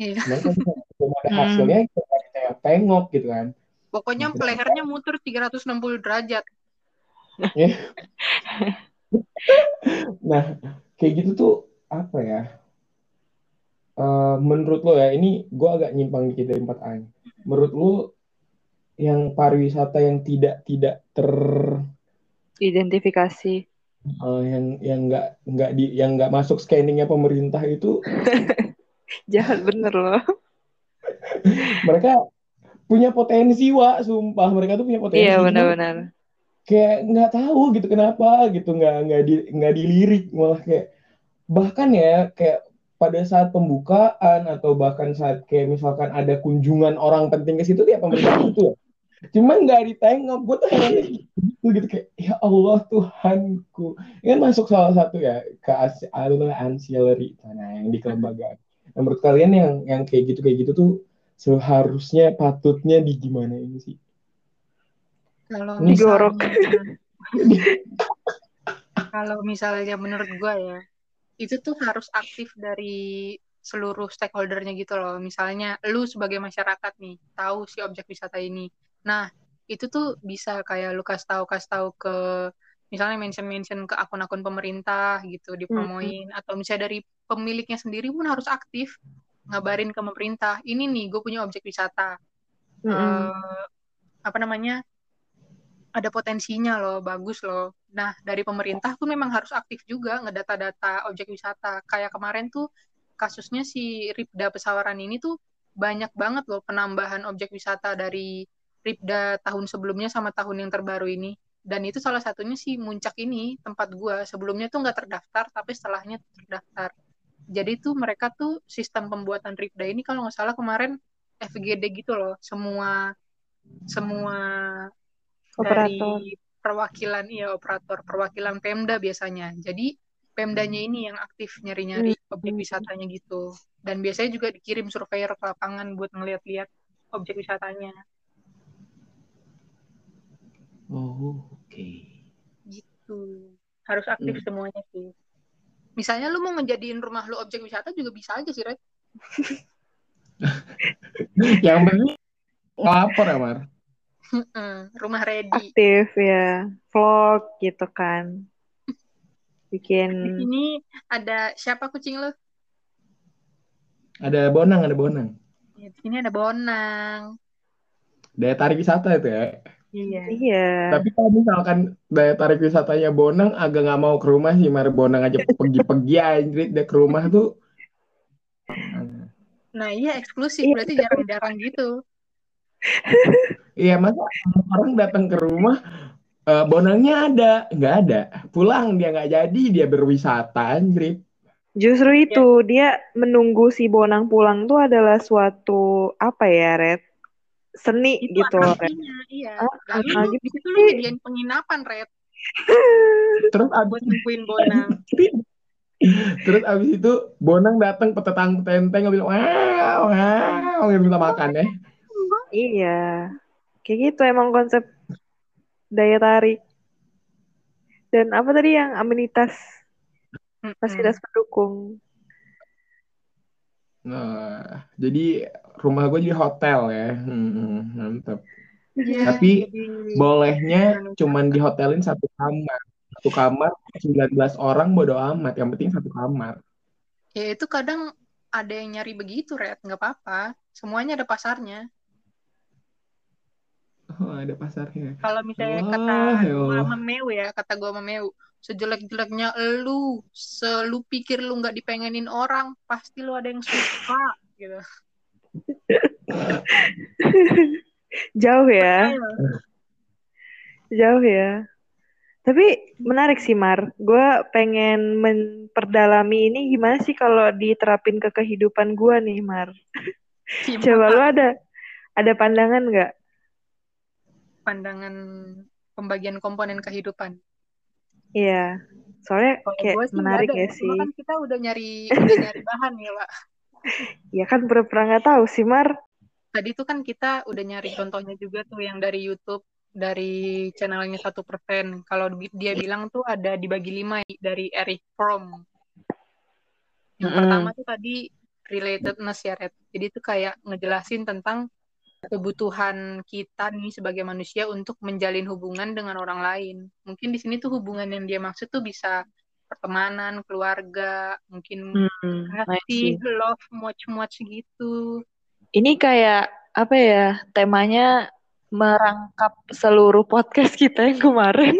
B: Iya. Cuman kan belum ada hmm. hasilnya hmm. kita tengok gitu kan.
C: Pokoknya gitu. lehernya muter 360 derajat.
B: nah, kayak gitu tuh apa ya? Uh, menurut lo ya, ini gue agak nyimpang dikit dari empat A. Menurut lo yang pariwisata yang tidak tidak ter
A: identifikasi.
B: Uh, yang yang nggak nggak di yang nggak masuk scanningnya pemerintah itu?
A: Jahat bener loh.
B: Mereka punya potensi wa sumpah. Mereka tuh punya potensi
A: iya benar-benar.
B: kayak nggak tahu gitu kenapa gitu nggak nggak di nggak dilirik malah kayak bahkan ya kayak pada saat pembukaan atau bahkan saat kayak misalkan ada kunjungan orang penting ke situ ya pemerintah itu ya. Cuman nggak ditengok, gue tuh heran gitu, gitu kayak ya Allah Tuhanku. Ini kan masuk salah satu ya ke alur ancillary nah yang di kelembagaan. Nah, menurut kalian yang yang kayak gitu kayak gitu tuh seharusnya patutnya di gimana ini sih?
C: Kalau misalnya, kalau misalnya menurut gue ya, itu tuh harus aktif dari seluruh stakeholdernya gitu loh. Misalnya lu sebagai masyarakat nih tahu si objek wisata ini. Nah, itu tuh bisa kayak lu kasih tahu kasih tahu ke misalnya mention mention ke akun-akun pemerintah gitu dipromoin atau misalnya dari pemiliknya sendiri pun harus aktif ngabarin ke pemerintah ini nih gue punya objek wisata
A: Mm-mm.
C: Eh, apa namanya ada potensinya loh bagus loh. Nah dari pemerintah tuh memang harus aktif juga ngedata-data objek wisata. Kayak kemarin tuh kasusnya si Ripda Pesawaran ini tuh banyak banget loh penambahan objek wisata dari Ripda tahun sebelumnya sama tahun yang terbaru ini. Dan itu salah satunya si Muncak ini tempat gua. Sebelumnya tuh nggak terdaftar tapi setelahnya terdaftar. Jadi tuh mereka tuh sistem pembuatan Ripda ini kalau nggak salah kemarin FGD gitu loh. Semua semua
A: Operator.
C: dari perwakilan iya operator perwakilan Pemda biasanya jadi Pemdanya ini yang aktif nyari-nyari objek wisatanya gitu dan biasanya juga dikirim surveyor ke lapangan buat ngeliat-liat objek wisatanya
B: Oh, oke.
C: gitu harus aktif
B: Hmm.
C: semuanya sih misalnya lu mau ngejadiin rumah lu objek wisata juga bisa aja sih Red
B: Yang penting lapor ya, Mar.
C: Rumah ready
A: Aktif ya, vlog gitu kan.
C: di
A: Bikin
C: sini ada siapa kucing lu
B: Ada bonang, ada bonang.
C: Ya, di sini ada Bonang
B: Daya tarik wisata itu ya.
C: iya
A: iya.
B: Tapi kalau misalkan daya tarik wisatanya bonang agak nggak mau ke rumah sih, Mar. Bonang aja pergi-pergi anjir dia ke rumah tuh.
C: nah iya eksklusif
A: Iya.
C: berarti jarang-jarang gitu
B: Iya, masa orang datang ke rumah eh, bonangnya ada, nggak ada. Pulang dia nggak jadi, dia berwisata anjir.
A: Justru itu dia menunggu si Bonang pulang tuh adalah suatu apa ya, Red? Seni
C: itu
A: gitu loh, Red.
C: iya
A: Ah,
C: lalu
A: ah,
C: lu
A: gitu
C: di situ lu penginapan Red
B: Terus abis
C: nungguin Bonang
B: Terus abis itu Bonang datang petetang petenteng bilang wow wow gitu minta makan ya.
A: Iya. Kayak gitu emang konsep daya tarik. Dan apa tadi yang amenitas fasilitas pendukung?
B: Nah, jadi rumah gue jadi hotel ya. Hmm, mantep.
C: Iya,
B: Tapi
C: jadi-
B: Bolehnya cuman dihotelin satu kamar. Satu kamar 19 orang bodo amat. Yang penting satu kamar.
C: ya itu kadang ada yang nyari begitu Red nggak apa-apa semuanya ada pasarnya
B: Oh, ada pasarnya.
C: kalau misalnya
B: Wah,
C: kata
B: ya
C: gua
B: Allah.
C: sama Meu ya kata gua sama Meu sejelek-jeleknya lu selu pikir lu nggak dipengenin orang pasti lu ada yang suka gitu
A: Jauh ya, jauh ya. Tapi menarik sih, Mar. Gue pengen memperdalami ini gimana sih kalau diterapin ke kehidupan gue nih, Mar.
C: Gimana
A: Coba lu ada ada pandangan nggak?
C: Pandangan pembagian komponen kehidupan
A: Iya. Soalnya
C: kalau
A: kayak
C: sih
A: menarik
C: ada
A: ya sih.
C: kan kita udah nyari udah nyari bahan ya pak
A: Ya kan pura-pura nggak tahu sih, Mar.
C: tadi tuh kan kita udah nyari contohnya juga tuh yang dari YouTube dari channelnya satu persen kalau di- dia bilang tuh ada dibagi lima dari Eric Fromm yang
A: Mm-mm.
C: pertama tuh tadi relatedness ya Red jadi itu kayak ngejelasin tentang kebutuhan kita nih sebagai manusia untuk menjalin hubungan dengan orang lain mungkin di sini tuh hubungan yang dia maksud tuh bisa pertemanan keluarga mungkin
A: Hmm,
C: kasih love much-much gitu
A: Ini kayak apa ya? Temanya merangkap seluruh podcast kita yang kemarin.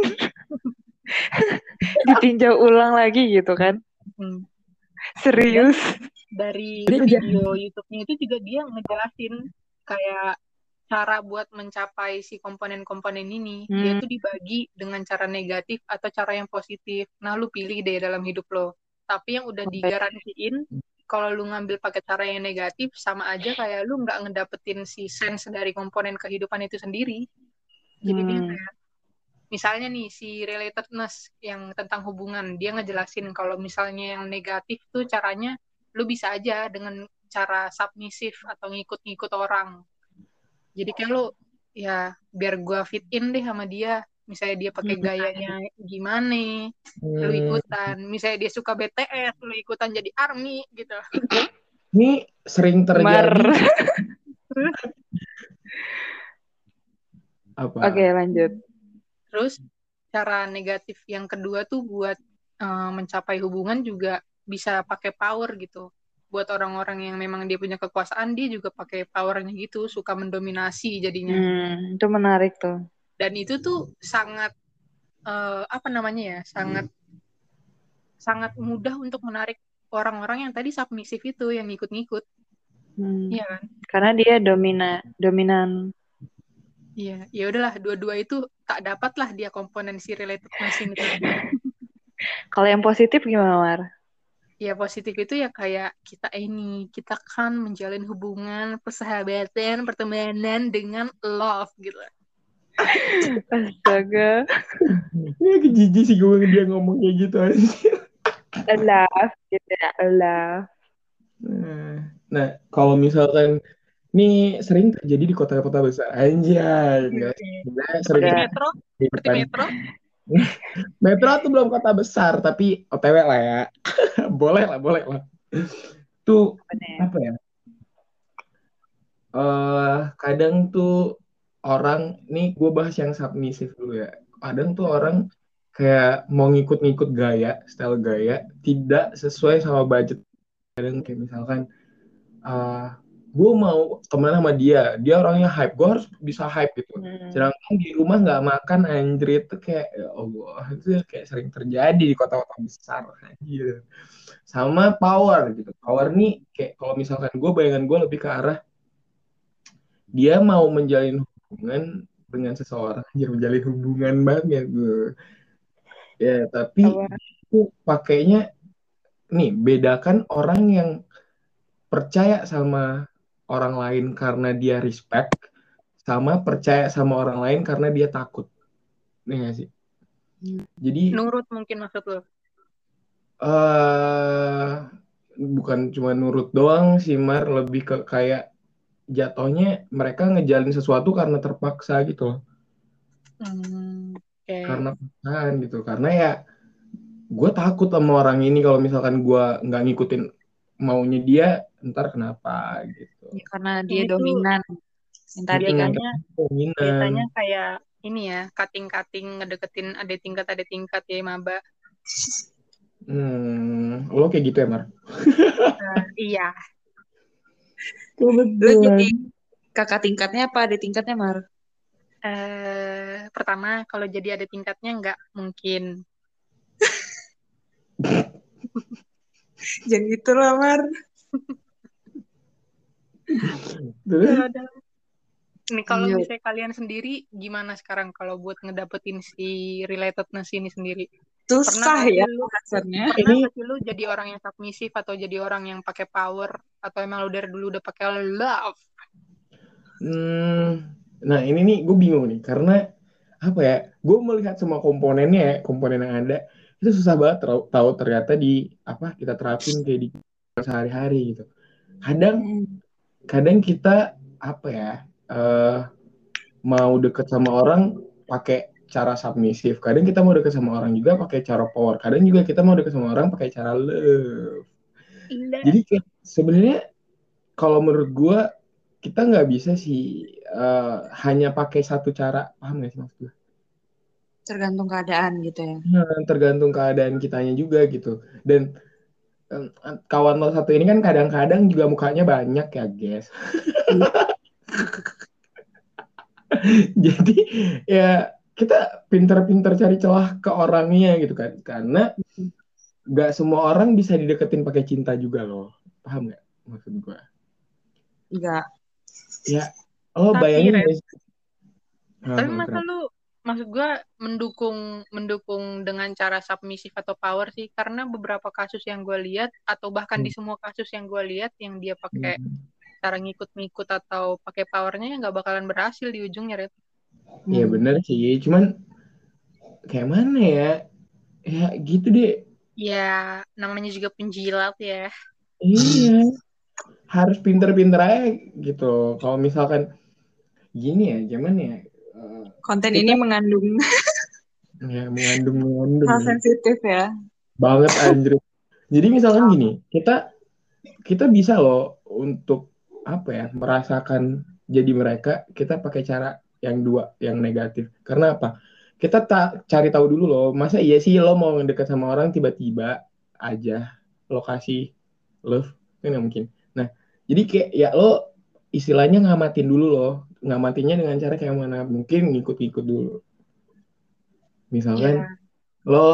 A: Ditinjau ulang lagi gitu kan.
C: Hmm.
A: Serius.
C: dari video YouTube-nya itu juga dia ngejelasin kayak cara buat mencapai si komponen-komponen ini
A: Hmm.
C: dia tuh dibagi dengan cara negatif atau cara yang positif nah lu pilih deh dalam hidup lo tapi yang udah
A: Oke.
C: digarantiin kalau lu ngambil pakai cara yang negatif sama aja kayak lu nggak ngedapetin si sense dari komponen kehidupan itu sendiri jadi dia
A: Hmm.
C: kayak misalnya nih si relatedness yang tentang hubungan dia ngejelasin kalau misalnya yang negatif tuh caranya lu bisa aja dengan cara submisif atau ngikut-ngikut orang jadi kayak lu ya biar gua fit in deh sama dia misalnya dia pakai
A: Hmm.
C: gayanya gimana lu
B: Hmm,
C: ikutan misalnya dia suka BTS lu ikutan jadi army gitu
B: Ini sering
A: Mar.
B: terjadi Apa?
D: Oke, lanjut.
C: Terus cara negatif yang kedua tuh buat eh, mencapai hubungan juga bisa pakai power gitu. Buat orang-orang yang memang dia punya kekuasaan, dia juga pakai powernya gitu, suka mendominasi jadinya.
D: Hmm, itu menarik tuh.
C: Dan itu tuh sangat eh, apa namanya ya, sangat sangat mudah untuk menarik orang-orang yang tadi submisif itu, yang ngikut-ngikut.
D: Hmm.
C: Iya kan?
D: Karena dia domina dominan.
C: Iya, ya udahlah dua-dua itu tak dapat lah dia komponen si related machine itu.
D: Kalau yang positif gimana, Mar?
C: Ya positif itu ya kayak kita ini, kita kan menjalin hubungan persahabatan, pertemanan dengan love gitu.
D: Astaga.
B: Ya kejijik sih gue dia ngomong kayak gitu aja.
D: Love, gitu ya, love.
B: Nah, nah, kalau misalkan ini sering terjadi di kota-kota besar, anjay, enggak Sebenarnya sering
C: Seperti
D: Udah.
C: metro,
B: di
C: metro.
B: Metro tuh belum kota besar, tapi OTW lah ya. boleh lah, boleh lah. Tuh
D: Bener.
B: apa ya? eh kadang tuh orang, nih gue bahas yang submisif dulu ya. Kadang tuh orang kayak mau ngikut-ngikut gaya, style gaya, tidak sesuai sama budget. Kadang kayak misalkan, eh gue mau temenan sama dia, dia orangnya hype, gue harus bisa hype gitu.
D: Hmm.
B: Sedangkan di rumah nggak makan anjir itu kayak ya Allah itu kayak sering terjadi di kota-kota besar anjir. Sama power gitu. Power nih kayak kalau misalkan gue bayangan gue lebih ke arah dia mau menjalin hubungan dengan seseorang anjir menjalin hubungan banget gue. Ya tapi itu pakainya nih bedakan orang yang percaya sama orang lain karena dia respect sama percaya sama orang lain karena dia takut. Nih gak sih? Jadi
C: Nurut mungkin maksud lo.
B: eh bukan cuma nurut doang sih Mar, lebih ke kayak jatuhnya mereka ngejalin sesuatu karena terpaksa gitu loh.
C: Hmm, oke.
B: Karena paksaan gitu. Karena ya gue takut sama orang ini kalau misalkan gue nggak ngikutin maunya dia ntar kenapa gitu.
A: Ya, karena dia
C: Ini tuh
A: dominan. Yang tadi kan.
C: biasanya
B: Dominan.
C: biasanya kayak ini ya, cutting-cutting ngedeketin ada tingkat ada tingkat ya maba.
B: Hmm, lo kayak gitu ya Mar?
C: Eh, iya.
A: Lu jadi kakak tingkatnya apa ada tingkatnya, Mar?
C: Eh, pertama kalau jadi ada tingkatnya nggak mungkin.
A: Jangan gitu lah, Mar.
C: Nih kalau
A: Iya.
C: misalnya kalian sendiri gimana sekarang kalau buat ngedapetin si relatedness ini sendiri?
A: Susah ya
C: lu-
A: rasanya.
C: Pernah
B: Ini-
C: lu jadi orang yang submisif atau jadi orang yang pakai power atau emang lu dari dulu udah pakai love?
B: Hmm, nah ini nih gue bingung nih karena apa ya? Gue melihat semua komponennya ya, komponen yang ada itu susah banget tau- tahu ternyata di apa kita terapin kayak di sehari-hari gitu. Kadang kadang kita apa ya eh mau deket sama orang pakai cara submisif. Kadang kita mau deket sama orang juga pakai cara power. Kadang juga kita mau deket sama orang pakai cara love.
C: Indah.
B: Jadi sebenarnya kalau menurut gue kita nggak bisa sih eh, hanya pakai satu cara. Paham nggak sih maksud gue?
A: Tergantung keadaan gitu ya.
B: Nah, tergantung keadaan kitanya juga gitu. Dan kawan lo satu ini kan kadang-kadang juga mukanya banyak ya, guys. Jadi ya kita pinter-pinter cari celah ke orangnya gitu kan. Karena nggak semua orang bisa dideketin pakai cinta juga loh. Paham nggak maksud gue?
A: Enggak.
B: Ya, lo
C: Tapi,
B: bayangin guys. Ah,
C: Tapi masa lu maksud gua mendukung mendukung dengan cara submisif atau power sih karena beberapa kasus yang gue lihat atau bahkan di semua kasus yang gue lihat yang dia pakai
B: Hmm.
C: cara ngikut-ngikut atau pakai powernya ya nggak bakalan berhasil di ujungnya Red.
B: Iya bener sih, cuman kayak mana ya? Ya gitu deh.
C: Ya namanya juga penjilat ya.
B: Iya. Harus pinter-pinter aja gitu. Kalau misalkan gini ya, gimana ya?
A: Konten
B: Kita-
A: ini mengandung
B: ya mengandung mengandung.
A: hal sensitif ya.
B: banget anjir. Jadi misalkan gini, kita kita bisa loh untuk apa ya merasakan jadi mereka kita pakai cara yang dua yang negatif. Karena apa? Kita tak cari tahu dulu loh masa iya sih lo mau ngedeket sama orang tiba-tiba aja lokasi love kan nggak mungkin. Nah jadi kayak ya lo istilahnya ngamatin dulu loh ngamatinya dengan cara kayak mana mungkin ngikut-ngikut dulu misalkan
C: Iya.
B: lo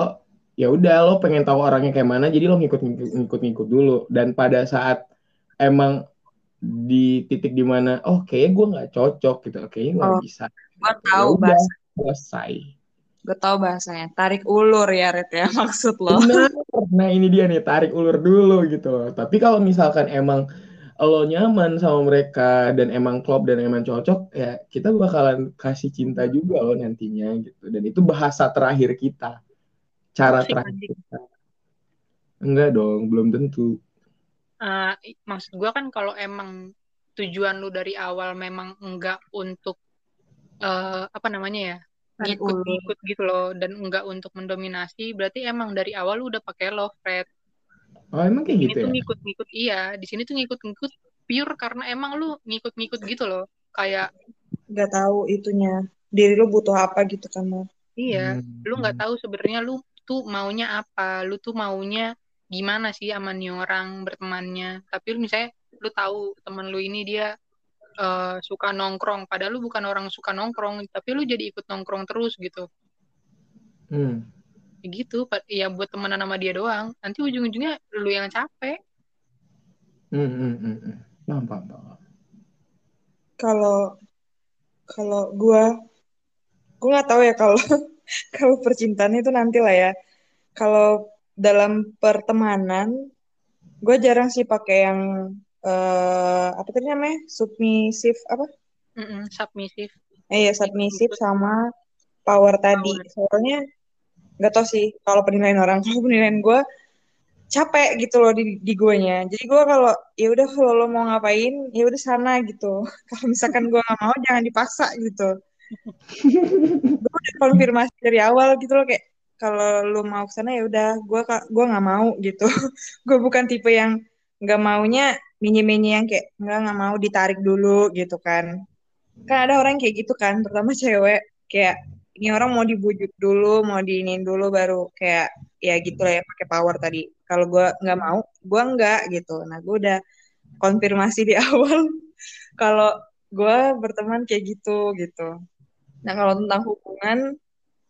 B: ya udah lo pengen tahu orangnya kayak mana jadi lo ngikut ngikut ngikut dulu dan pada saat emang di titik di mana oh kayaknya gue nggak cocok gitu kayaknya gue nggak
A: Oh.
B: bisa
A: Gue
B: ya
A: tahu
B: udah
A: bahasa.
B: selesai
A: Gue tahu bahasanya. Tarik ulur ya, Red ya maksud lo.
B: benar nah ini dia nih tarik ulur dulu gitu loh tapi kalau misalkan emang lo nyaman sama mereka dan emang klop dan emang cocok ya kita bakalan kasih cinta juga loh nantinya gitu. Dan itu bahasa terakhir kita. Cara terakhir kita. Enggak dong belum tentu.
C: Eh, i- maksud gue kan kalau emang tujuan lu dari awal memang enggak untuk eh, apa namanya ya ngikut-ngikut gitu loh dan enggak untuk mendominasi berarti emang dari awal lu udah pakai love Fred.
B: Oh emang kayak
C: Ini
B: gitu
C: tuh
B: ya
C: ngikut-ngikut iya di sini tuh ngikut-ngikut pure karena emang lu ngikut-ngikut gitu loh kayak
A: Gak tahu itunya. Diri lu butuh apa gitu kan,
C: iya
B: Hmm.
C: lu nggak tahu sebenarnya lu tuh maunya apa lu tuh maunya gimana sih sama nih orang bertemannya tapi lu misalnya lu tahu temen lu ini dia eh, suka nongkrong padahal lu bukan orang suka nongkrong tapi lu jadi ikut nongkrong terus gitu
B: Hmm.
C: Ya gitu ya buat temenan sama dia doang nanti ujung-ujungnya lu yang capek
B: Hmm, hmm, hmm, hmm. Paham, paham, paham.
A: Kalau kalau gua gua nggak tahu ya kalau kalau percintaan itu nanti lah ya. Kalau dalam pertemanan, gue jarang sih pakai yang eh apa tadi namanya submisif apa?
C: Mm-mm, submissive
A: Eh ya submisif sama power tadi.
C: power
A: Soalnya nggak tahu sih kalau penilaian orang. Kalau penilaian gue capek gitu loh di di guanya. Jadi gue kalau ya udah kalau lo mau ngapain ya udah sana gitu. Kalau misalkan gue nggak mau jangan dipaksa gitu. Gue udah konfirmasi dari awal gitu loh kayak kalau lu mau ke sana ya udah gue gua nggak mau gitu. gue bukan tipe yang nggak maunya minyi-minyi yang kayak nggak nggak mau ditarik dulu gitu kan. Kan ada orang kayak gitu kan, terutama cewek kayak ini orang mau dibujuk dulu, mau diinin dulu baru kayak ya gitu lah ya pakai power tadi. Kalau gue nggak mau, gue nggak gitu. Nah gue udah konfirmasi di awal kalau gue berteman kayak gitu gitu. Nah kalau tentang hubungan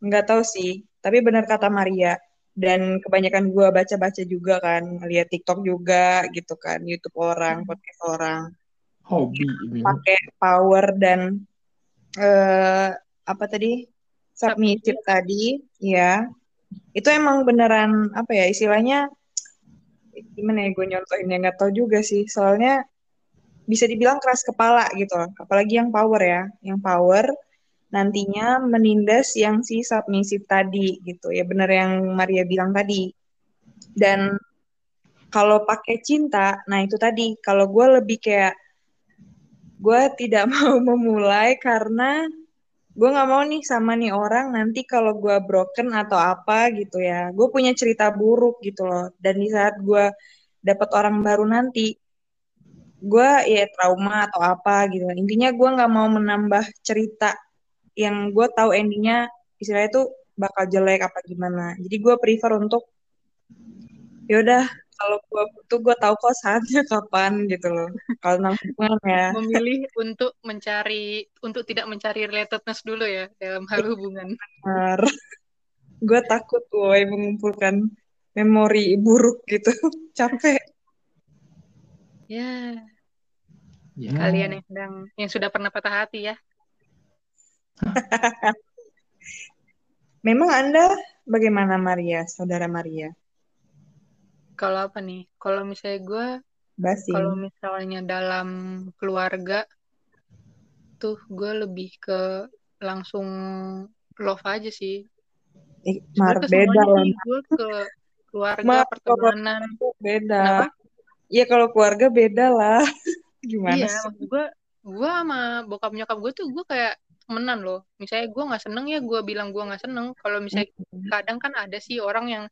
A: nggak tahu sih. Tapi benar kata Maria dan kebanyakan gue baca-baca juga kan, lihat TikTok juga gitu kan, YouTube orang, podcast orang
B: Hobi
A: pakai power dan eh apa tadi submissive tadi ya itu emang beneran apa ya istilahnya gimana ya gue nyontohinnya nggak tahu juga sih. Soalnya bisa dibilang keras kepala gitu. Loh. apalagi yang power ya. Yang power nantinya menindas yang si submissive tadi gitu. Ya bener yang Maria bilang tadi. Dan kalau pakai cinta nah itu tadi. Kalau gue lebih kayak gue tidak mau memulai karena gue nggak mau nih sama nih orang nanti kalau gue broken atau apa gitu ya. Gue punya cerita buruk gitu loh. Dan di saat gue dapat orang baru nanti gue ya trauma atau apa gitu. Intinya gue nggak mau menambah cerita yang gue tahu endingnya istilahnya itu bakal jelek apa gimana. Jadi gue prefer untuk yaudah kalau gue butuh gue tahu kok saatnya kapan gitu loh. Kalau tentang hubungan ya.
C: Memilih untuk mencari untuk tidak mencari relatedness dulu ya dalam hal hubungan.
A: Benar. Gue takut woi mengumpulkan memori buruk gitu. Capek.
C: Ya.
B: Ya.
C: kalian yang sedang yang sudah pernah patah hati ya.
A: Memang anda bagaimana Maria? Saudara Maria
C: kalau apa nih? Kalau misalnya gue
A: Basim
C: kalau misalnya dalam keluarga tuh gue lebih ke langsung love aja sih.
A: Ih, Mar beda
C: sih gue ke keluarga
A: Mar
C: pertemanan.
A: beda.
C: Kenapa?
A: Iya kalau keluarga beda lah. Gimana
C: iya
A: sih?
C: maksud gue gue sama bokap nyokap gue tuh gue kayak temenan loh. Misalnya gue nggak seneng ya gue bilang gue nggak seneng. Kalau misalnya kadang kan ada sih orang yang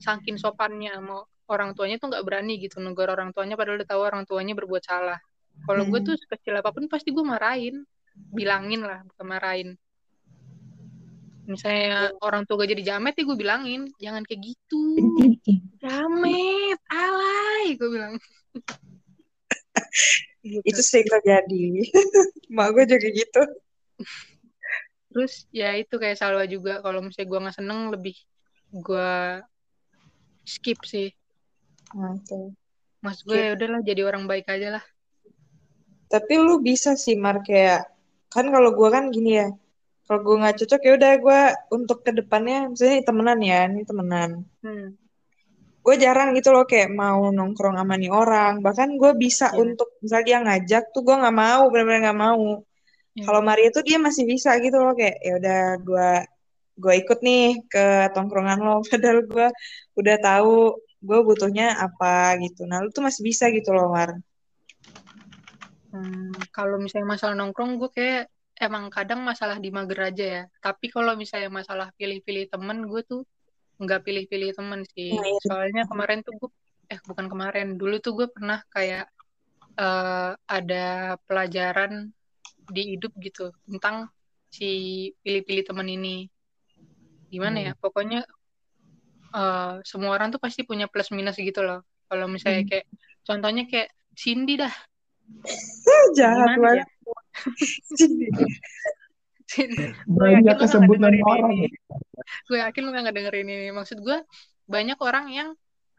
C: saking sopannya sama orang tuanya tuh nggak berani gitu negor orang tuanya padahal udah tahu orang tuanya berbuat salah kalau gue
A: Hmm.
C: tuh sekecil apa pun pasti gue marahin bilangin lah bukan marahin misalnya orang tua gak jadi jamet ya gue bilangin jangan kayak gitu jamet alay gue bilang Gitu.
A: Itu sering terjadi. Mak gue juga gitu.
C: terus ya itu kayak Salwa juga kalau misalnya gue nggak seneng lebih gue skip sih
A: Tuh.
C: mas gue ya udahlah jadi orang baik aja lah
A: Tapi lu bisa sih Mar kayak kan kalau gue kan gini ya. Kalau gue nggak cocok ya udah gue untuk ke depannya misalnya temenan ya, ini temenan.
C: hmm.
A: Gue jarang gitu loh kayak mau nongkrong sama nih orang. Bahkan gue bisa
C: Iya.
A: untuk misalnya dia ngajak tuh gue nggak mau, benar-benar nggak mau.
C: Iya.
A: Kalau Maria tuh dia masih bisa gitu loh kayak ya udah gue gue ikut nih ke tongkrongan lo. Padahal gue udah tahu gue butuhnya apa gitu. Nah lu tuh masih bisa gitu loh Mar.
C: Hmm, kalau misalnya masalah nongkrong gue kayak emang kadang masalah di mager aja ya tapi kalau misalnya masalah pilih-pilih temen gue tuh nggak pilih-pilih temen sih
A: Nah, iya.
C: soalnya kemarin tuh gue eh bukan kemarin dulu tuh gue pernah kayak eh, ada pelajaran di hidup gitu tentang si pilih-pilih temen ini gimana ya pokoknya eh, semua orang tuh pasti punya plus minus gitu loh kalau misalnya
A: Hmm.
C: kayak contohnya kayak Cindy dah
A: Jahat banget. Cindy.
C: Cindy
B: Banyak kesebutan orang.
C: ini. gue yakin lu gak dengerin ini maksud gue banyak orang yang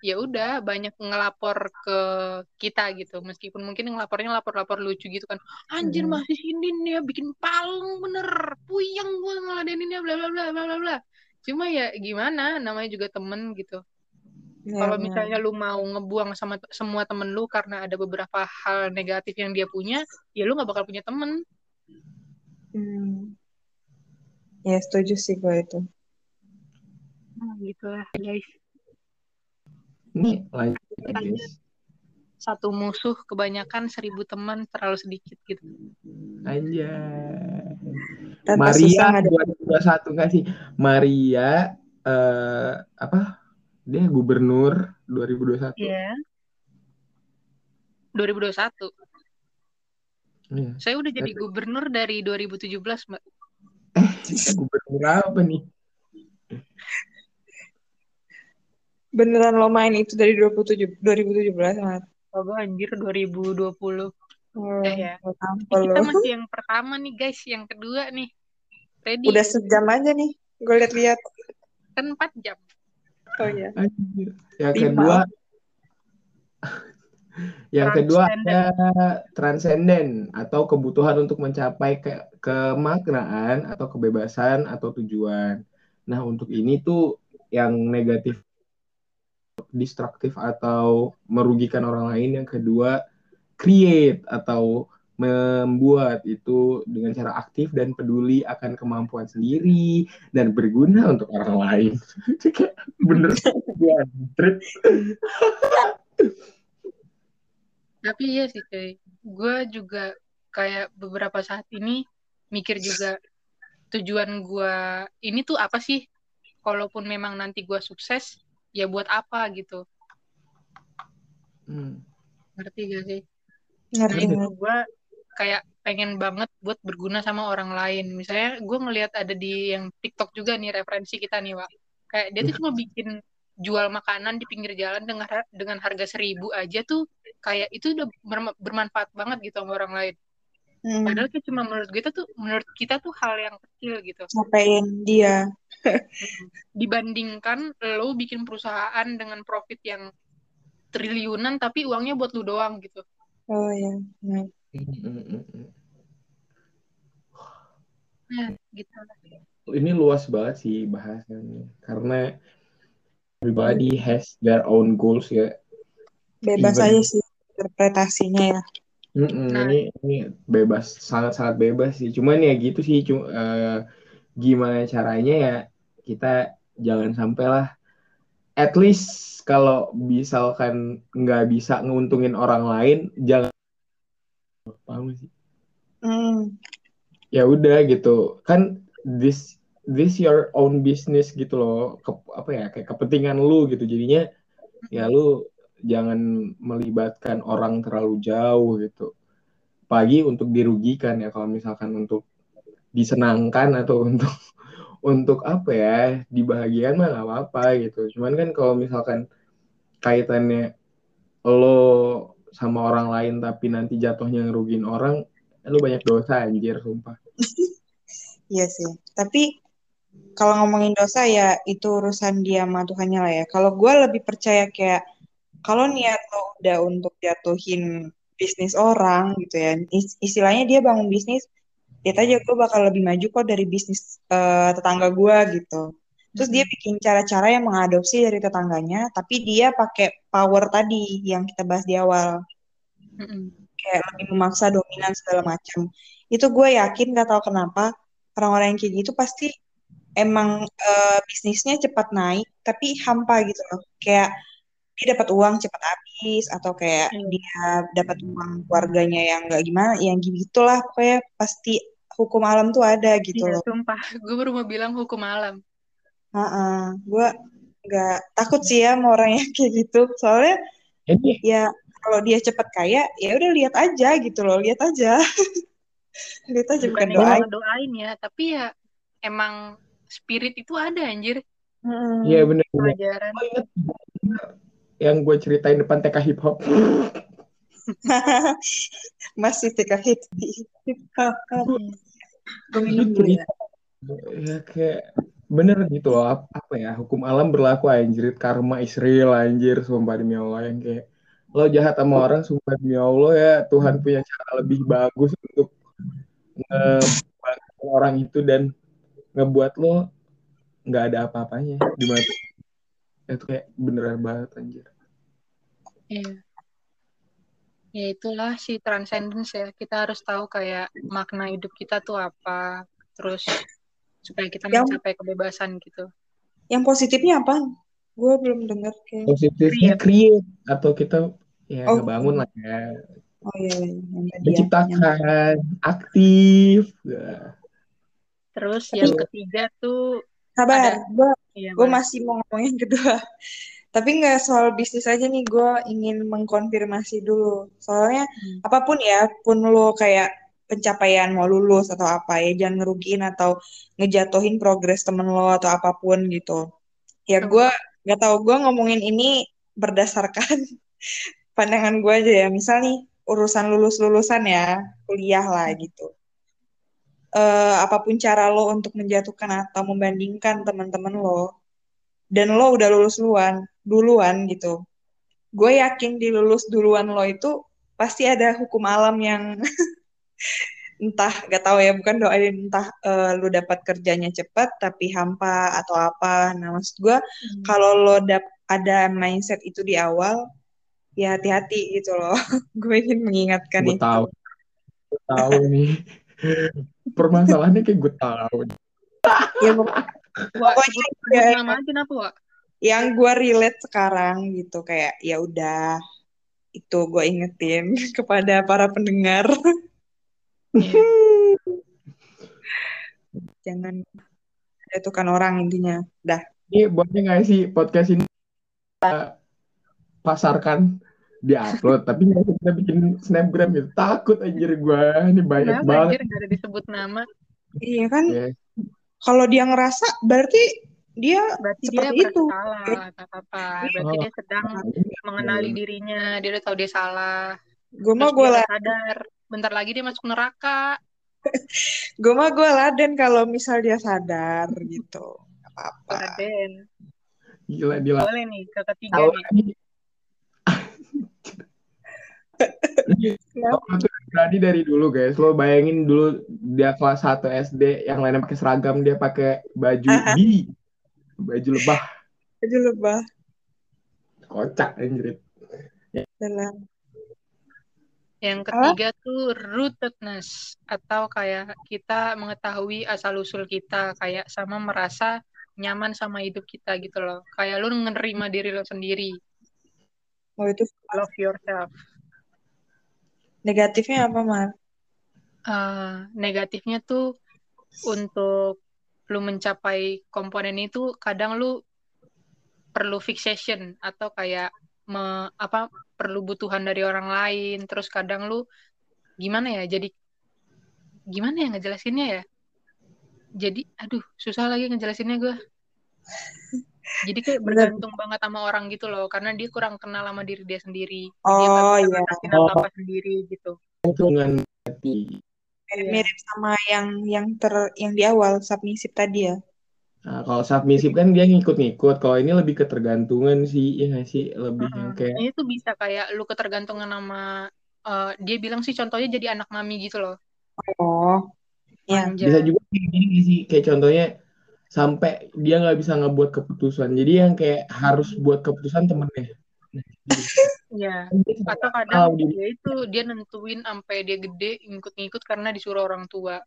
C: ya udah banyak ngelapor ke kita gitu meskipun mungkin ngelapornya lapor-lapor lucu gitu kan anjir
A: Hmm.
C: masih Sindin ya bikin palung bener puyeng gue ngeladeninnya bla bla bla bla bla bla cuma ya gimana namanya juga temen gitu
A: Ya,
C: kalau
A: benar.
C: misalnya lu mau ngebuang sama semua temen lu karena ada beberapa hal negatif yang dia punya ya lu nggak bakal punya temen
A: Hmm. Ya setuju sih gue itu.
C: nah, gitu lah guys
B: Ini ya, guys.
C: satu musuh kebanyakan seribu teman terlalu sedikit gitu
B: Anjay.
A: Tanpa
B: Maria
A: ada
B: 2021 nggak sih? Maria eh apa? Dia gubernur 2021.
C: Iya. 2021.
B: Iya.
C: Saya udah jadi gubernur dari 2017, Mbak.
B: Gubernur apa nih?
A: beneran lo main itu dari 27 2017 Mat.
C: Coba anjir 2020.
A: Oh,
C: Eh, ya. kita masih yang pertama nih, guys. Yang kedua nih. Ready?
A: Udah sejam aja nih. Gue liat-liat.
C: Kan 4 jam.
A: Oh iya.
B: Yang
A: Lima.
B: kedua Yang kedua ada transenden atau kebutuhan untuk mencapai ke kemaknaan atau kebebasan atau tujuan. Nah, untuk ini tuh yang negatif destruktif atau merugikan orang lain. Yang kedua create atau membuat itu dengan cara aktif dan peduli akan kemampuan sendiri dan berguna untuk orang lain. Bener.
C: Tapi iya sih, cuy. Gue juga kayak beberapa saat ini mikir juga tujuan gue ini tuh apa sih? Kalaupun memang nanti gue sukses, ya buat apa gitu.
B: Hmm.
C: Ngerti gak sih?
A: Ngerti
C: itu gue kayak pengen banget buat berguna sama orang lain. Misalnya gue ngelihat ada di yang TikTok juga nih referensi kita nih, Pak. Kayak dia tuh cuma bikin jual makanan di pinggir jalan dengan dengan harga seribu aja tuh kayak itu udah berma- bermanfaat banget gitu sama orang lain.
A: Hmm.
C: Padahal kayak cuma menurut kita tuh menurut kita tuh hal yang kecil gitu.
A: Ngapain dia?
C: Dibandingkan lo bikin perusahaan dengan profit yang triliunan tapi uangnya buat lu doang gitu.
A: Oh iya. Nah,
C: Nah, gitu.
B: Ini luas banget sih bahasannya karena everybody has their own goals ya.
A: Bebas
B: Even-
A: aja sih interpretasinya ya.
B: Mm-mm,
C: Nah.
B: ini ini bebas sangat-sangat bebas sih. Cuman ya gitu sih cu- eh, gimana caranya ya kita jangan sampai lah at least kalau misalkan nggak bisa nguntungin orang lain jangan paham sih?
A: Hmm.
B: ya udah gitu. Kan this this your own business gitu loh. Ke- apa ya kayak kepentingan lu gitu. Jadinya ya lu jangan melibatkan orang terlalu jauh gitu. Apalagi untuk dirugikan ya kalau misalkan untuk disenangkan atau untuk untuk apa ya dibahagiakan mah gak apa-apa gitu cuman kan kalau misalkan kaitannya lo sama orang lain tapi nanti jatuhnya ngerugin orang lo banyak dosa anjir sumpah
A: Iya sih. Tapi kalau ngomongin dosa ya itu urusan dia sama Tuhannya lah ya. Kalau gue lebih percaya kayak kalau niat lo udah untuk jatuhin bisnis orang gitu ya. is- Istilahnya dia bangun bisnis, lihat aja gue bakal lebih maju kok dari bisnis eh, tetangga gue gitu. Terus dia bikin cara-cara yang mengadopsi dari tetangganya, tapi dia pakai power tadi yang kita bahas di awal
C: Mm-mm.
A: kayak lebih memaksa dominan segala macam. Itu gue yakin gak tahu kenapa orang-orang yang kayak gitu pasti emang eh, bisnisnya cepat naik tapi hampa gitu loh. Kayak dia dapat uang cepat habis atau kayak
C: Iya.
A: dia dapat uang keluarganya yang nggak gimana, yang gitulah pokoknya pasti hukum alam tuh ada gitu
C: Iya,
A: loh.
C: sumpah. Gue baru mau bilang hukum alam.
A: Heeh. Gue nggak takut sih ya sama orang yang kayak gitu. Soalnya
B: ini
A: ya kalau dia cepat kaya ya udah lihat aja gitu loh, lihat aja. lihat aja bukan
C: Bukannya
A: doain.
C: doain ya, tapi ya emang spirit itu ada anjir.
B: Iya bener-bener
C: Pelajaran.
B: Yang gue ceritain depan TK hip hop.
A: Masih TK. Gue minum dulu ya.
B: ya kayak bener gitu loh. Ap- apa ya hukum alam berlaku anjir. Karma Israel anjir. Sumpah demi Allah yang kayak lo jahat sama orang sumpah demi Allah ya. Tuhan punya cara lebih bagus untuk ngebantu orang itu dan ngebuat lo nggak ada apa-apanya. Di mata itu kayak beneran banget anjir
C: Iya. Ya itulah si transcendence ya. Kita harus tahu kayak makna hidup kita tuh apa. Terus supaya kita
A: Yang-
C: mencapai kebebasan gitu.
A: Yang positifnya apa? Gue belum dengar kayak.
B: positifnya create atau kita ya
A: Oh.
B: ngebangun lah ya
A: Oh iya, iya. yang tadi ya. Yang-
B: menciptakan aktif ya.
C: Terus
A: Tapi-
C: yang ketiga tuh
A: Sabar,
C: Ada.
A: gue
C: ya
A: gue
C: Mas.
A: masih mau ngomongin kedua. Tapi nggak soal bisnis aja nih, gue ingin mengkonfirmasi dulu. Soalnya
C: Hmm.
A: apa pun ya, pun lo kayak pencapaian mau lulus atau apa ya, jangan ngerugiin atau ngejatuhin progres temen lo atau apa pun gitu. Ya
C: Hmm.
A: gue nggak tahu gue ngomongin ini berdasarkan pandangan gue aja ya. Misal nih urusan lulus-lulusan ya, kuliah lah gitu. Eh, apa pun cara lo untuk menjatuhkan atau membandingkan teman-teman lo, dan lo udah lulus duluan, duluan gitu. Gue yakin di lulus duluan lo itu pasti ada hukum alam yang entah gak tahu ya bukan doain entah eh, lo dapat kerjanya cepat tapi hampa atau apa. Nah maksud gue
C: Hmm.
A: kalau lo dap ada mindset itu di awal ya hati-hati gitu loh. gue ingin mengingatkan
B: gue
A: itu.
B: tahu gue tahu nih permasalahannya kayak gue tahu
A: Ya pokoknya ya,
C: nama aja kenapa, Wak?
A: Yang gue relate sekarang gitu kayak ya udah itu gue ingetin kepada para pendengar. Jangan jatuhkan orang intinya. Dah.
B: Ini boleh nggak sih podcast ini kita pasarkan di upload tapi nggak kita bikin snapgram gitu. Takut anjir gue ini banyak
C: Kenapa
B: banget.
C: anjir gak ada disebut nama?
A: iya kan?
B: Ya.
A: kalau dia ngerasa berarti dia
C: Berarti dia
A: Seperti
C: merasa
A: itu.
C: salah, tak apa-apa. Berarti
B: Oh.
C: dia sedang mengenali dirinya, dia udah tahu dia salah.
A: gue mah gue
C: dia
A: lah
C: sadar, bentar lagi dia masuk neraka.
A: gue mah gue laden kalau misal dia sadar gitu Gak apa-apa
C: Raden.
B: gila gila
C: Boleh nih, ke ketiga
B: kalau
C: nih.
B: tuh berani dari dulu guys. Lo bayangin dulu dia kelas 1 SD yang lainnya pakai seragam dia pakai baju bi baju lebah.
A: Aja lebah.
B: Kocak anjir.
A: dalam
C: Yang ketiga tuh rootedness atau kayak kita mengetahui asal usul kita kayak sama merasa nyaman sama hidup kita gitu loh. Kayak lu menerima diri lo sendiri,
A: oh itu
C: love yourself.
A: negatifnya apa mal
C: Eh, negatifnya tuh untuk lu mencapai komponen itu kadang lu perlu fixation atau kayak me, apa perlu butuhan dari orang lain. Terus kadang lu gimana ya jadi gimana ya ngejelasinnya ya? Jadi aduh susah lagi ngejelasinnya gue jadi kayak bergantung banget sama orang gitu loh karena dia kurang kenal sama diri dia sendiri. Dia
A: Oh
C: bisa
A: iya.
C: apa apa sendiri gitu.
B: Dengan hati.
A: Kayak
C: Iya.
A: mirip sama yang yang ter yang di awal submisif tadi ya.
B: Nah, kalau submisif kan dia ngikut-ngikut. Kalau ini lebih ketergantungan sih, ya nggak sih? Lebih yang
C: Mm-mm.
B: kayak
C: ini tuh bisa kayak lu ketergantungan sama eh, dia bilang sih contohnya jadi anak mami gitu loh
A: Oh. Ya.
B: bisa juga gini sih? Kayak contohnya sampai dia nggak bisa ngebuat keputusan. Jadi yang kayak harus buat keputusan temennya. Nah, gitu.
C: ya
B: Dia
C: atau kadang
B: tahu dia-
C: itu dia nentuin sampai dia gede ngikut-ngikut karena disuruh orang tua.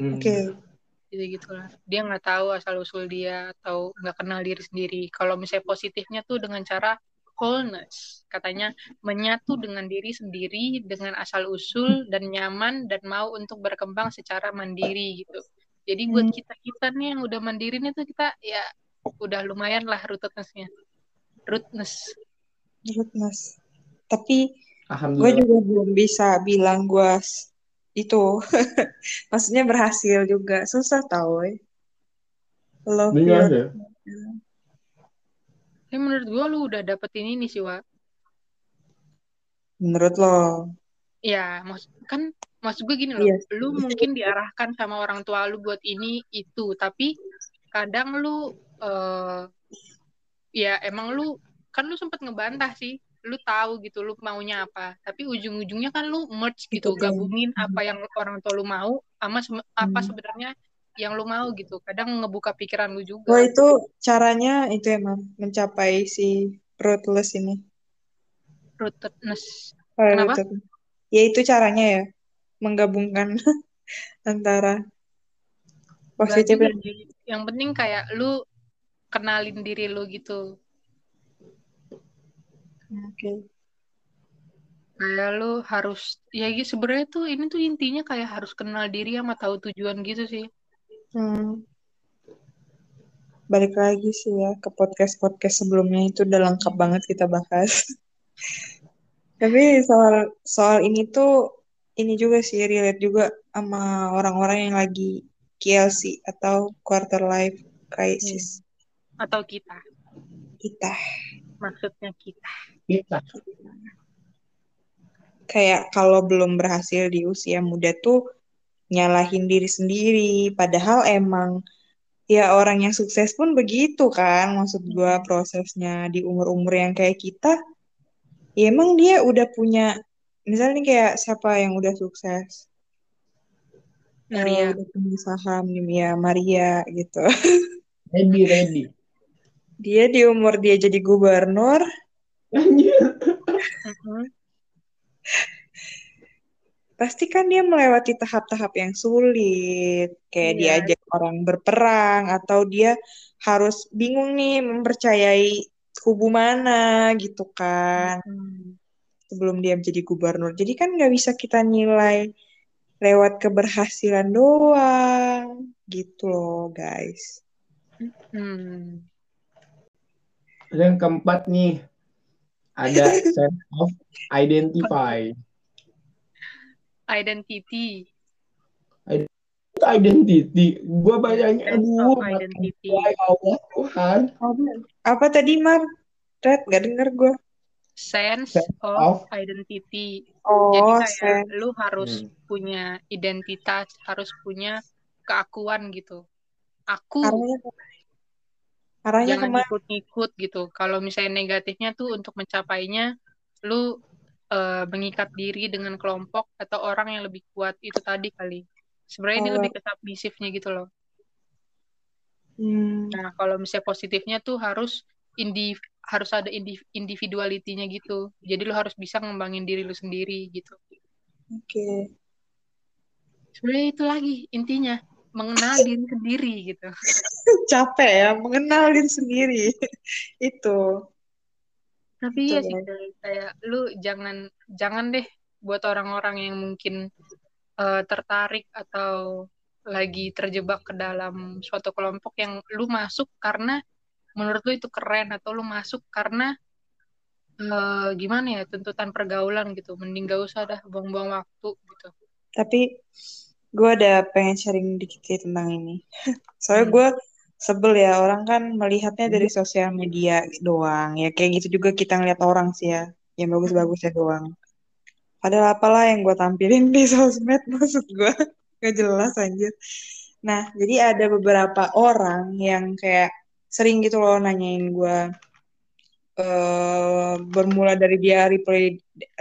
B: Hmm.
A: Oke.
C: gitu gitulah. Dia nggak tahu asal usul dia atau nggak kenal diri sendiri. Kalau misalnya positifnya tuh dengan cara wholeness katanya menyatu dengan diri sendiri dengan asal usul dan nyaman dan mau untuk berkembang secara mandiri gitu. Jadi buat
A: Hmm.
C: kita kita nih yang udah mandiri nih tuh kita ya udah lumayan lah rootedness-nya rootedness
A: Goodness. Tapi gue juga belum bisa bilang gue itu. Maksudnya berhasil juga. Susah tau. eh. Love
B: ya.
C: Tapi menurut gue lu udah dapetin ini sih Wak
A: Menurut lo.
C: Ya, maksud kan maksud gue gini loh,
A: Iya.
C: lu mungkin diarahkan sama orang tua lu buat ini itu, tapi kadang lu eh ya emang lu kan lu sempet ngebantah sih, lu tahu gitu lu maunya apa, tapi ujung-ujungnya kan lu merge gitu, gabungin apa yang orang tua lu mau sama sem- apa
A: Hmm.
C: sebenarnya yang lu mau gitu. Kadang ngebuka pikiran lu juga.
A: Oh itu caranya itu emang mencapai si rootless ini.
C: Rootedness.
A: Oh,
C: Kenapa?
A: rooted. Ya itu caranya ya. Menggabungkan antara positif dan.
C: Yang penting kayak lu kenalin diri lu gitu.
A: Oke.
C: Kayak lu harus ya gitu sebenarnya tuh ini tuh intinya kayak harus kenal diri sama tahu tujuan gitu sih.
A: Hmm. Balik lagi sih ya ke podcast-podcast sebelumnya itu udah lengkap banget kita bahas. Tapi soal soal ini tuh ini juga sih relate juga sama orang-orang yang lagi KLC atau quarter life crisis
C: Atau kita,
A: kita.
C: maksudnya kita.
B: Kita.
A: Kayak kalau belum berhasil di usia muda tuh nyalahin diri sendiri. Padahal emang ya orang yang sukses pun begitu kan. Maksud gua prosesnya di umur-umur yang kayak kita, ya emang dia udah punya, misalnya nih kayak siapa yang udah sukses? Eh,
C: Maria.
A: udah punya saham ya Maria gitu.
B: Ready, ready.
A: Dia di umur dia jadi gubernur. Pasti kan dia melewati tahap-tahap yang sulit, kayak
C: Iya.
A: diajak orang berperang, atau dia harus bingung nih mempercayai kubu mana gitu kan,
C: Mm.
A: sebelum dia menjadi gubernur. Jadi kan nggak bisa kita nilai lewat keberhasilan doang, gitu loh guys.
C: Hmm.
B: Yang keempat nih, ada sense of identify.
C: Identity.
B: Itu identity. Gue bacanya,
C: Sense
B: aduh,
C: identity.
B: ya Allah Tuhan.
A: Apa, tadi Mar? Red, gak denger gue.
C: Sense
B: Sense
C: of
B: of-
C: identity. Jadi
A: Oh,
C: kayak
A: sen.
C: lu harus
B: Hmm.
C: punya identitas, harus punya keakuan gitu. Aku
A: Arahnya, arahnya
C: jangan
A: ke mana?
C: ikut-ikut gitu. Kalau misalnya negatifnya tuh untuk mencapainya, lu eh, mengikat diri dengan kelompok atau orang yang lebih kuat itu tadi kali. Sebenarnya ini
A: Oh.
C: lebih ke submisifnya gitu loh.
A: Hmm,
C: Nah, kalau misalnya positifnya tuh harus indi harus ada indi individuality-nya gitu. Jadi lu harus bisa ngembangin diri lu sendiri gitu.
A: oke.
C: Sebenarnya itu lagi intinya mengenal diri sendiri gitu.
A: Capek ya, mengenal diri sendiri. Itu.
C: Tapi ya sih kayak, lu jangan jangan deh buat orang-orang yang mungkin eh, tertarik atau lagi terjebak ke dalam suatu kelompok yang lu masuk karena menurut lu itu keren atau lu masuk karena eh, gimana ya tuntutan pergaulan gitu mending gak usah dah buang-buang waktu gitu
A: Tapi gue ada pengen sharing dikit ya tentang ini. Soalnya
C: Hmm.
A: gue sebel ya orang kan melihatnya dari sosial media doang. Ya kayak gitu juga kita ngeliat orang sih ya. Yang bagus-bagusnya doang. Padahal apalah yang gue tampilin di sosmed maksud gue. Gak jelas anjir. Nah, jadi ada beberapa orang yang kayak sering gitu loh nanyain gue. eh bermula dari dia replay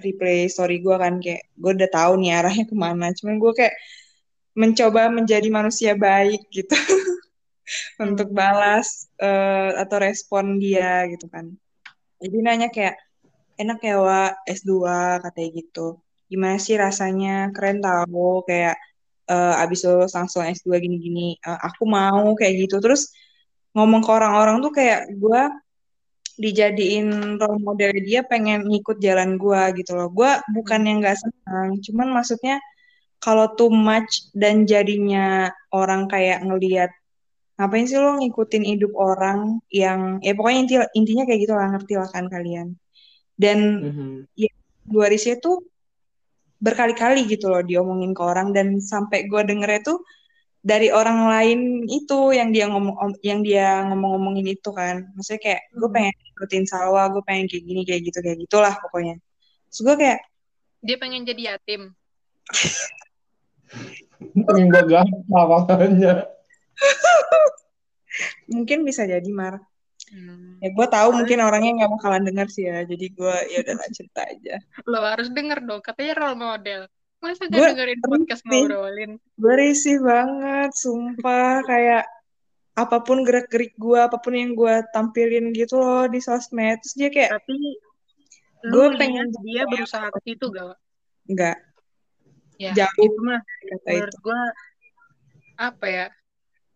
A: replay story gue kan kayak gue udah tahu nih arahnya ke mana cuman gue kayak mencoba menjadi manusia baik gitu. Untuk balas eh, atau respon dia gitu kan. Jadi nanya kayak enak ya wa S2 katanya gitu. Gimana sih rasanya? Keren tau kayak eh, abis lulus langsung S2 gini-gini. Eh, aku mau kayak gitu. Terus ngomong ke orang-orang tuh kayak gue dijadiin role model dia pengen ngikut jalan gue gitu loh. Gue bukan yang nggak senang cuman maksudnya kalau too much dan jadinya orang kayak ngelihat ngapain sih lo ngikutin hidup orang yang ya pokoknya inti, intinya kayak gitu lah ngerti lah kan kalian. Dan
B: Mhm.
A: ya gue riset tuh berkali-kali gitu loh diomongin ke orang dan sampai gue dengernya tuh dari orang lain itu yang dia ngomong om- yang dia ngomong-ngomongin itu kan. Maksudnya kayak gue pengen ikutin Salwa gue pengen kayak gini kayak gitu kayak gitulah pokoknya. Terus gue kayak
C: dia pengen jadi yatim
B: Gue gampang makanya.
A: mungkin bisa jadi mar.
C: Hmm.
A: ya gue tahu mungkin orangnya nggak bakalan denger sih ya jadi gue ya udah lah cerita aja.
C: Lo harus denger dong katanya role model. Masa gak
A: Gue
C: dengerin podcast ngobrolin?
A: Gue risih banget sumpah kayak apa pun gerak gerik gue apa pun yang gue tampilin gitu loh di sosmed terus dia kayak
C: tapi
A: Gua
C: lu
A: pengen
C: dia berusaha ke situ gak
A: nggak
C: ya
A: Jauh.
C: itu mah
A: kata
C: menurut
A: itu.
C: gua apa ya?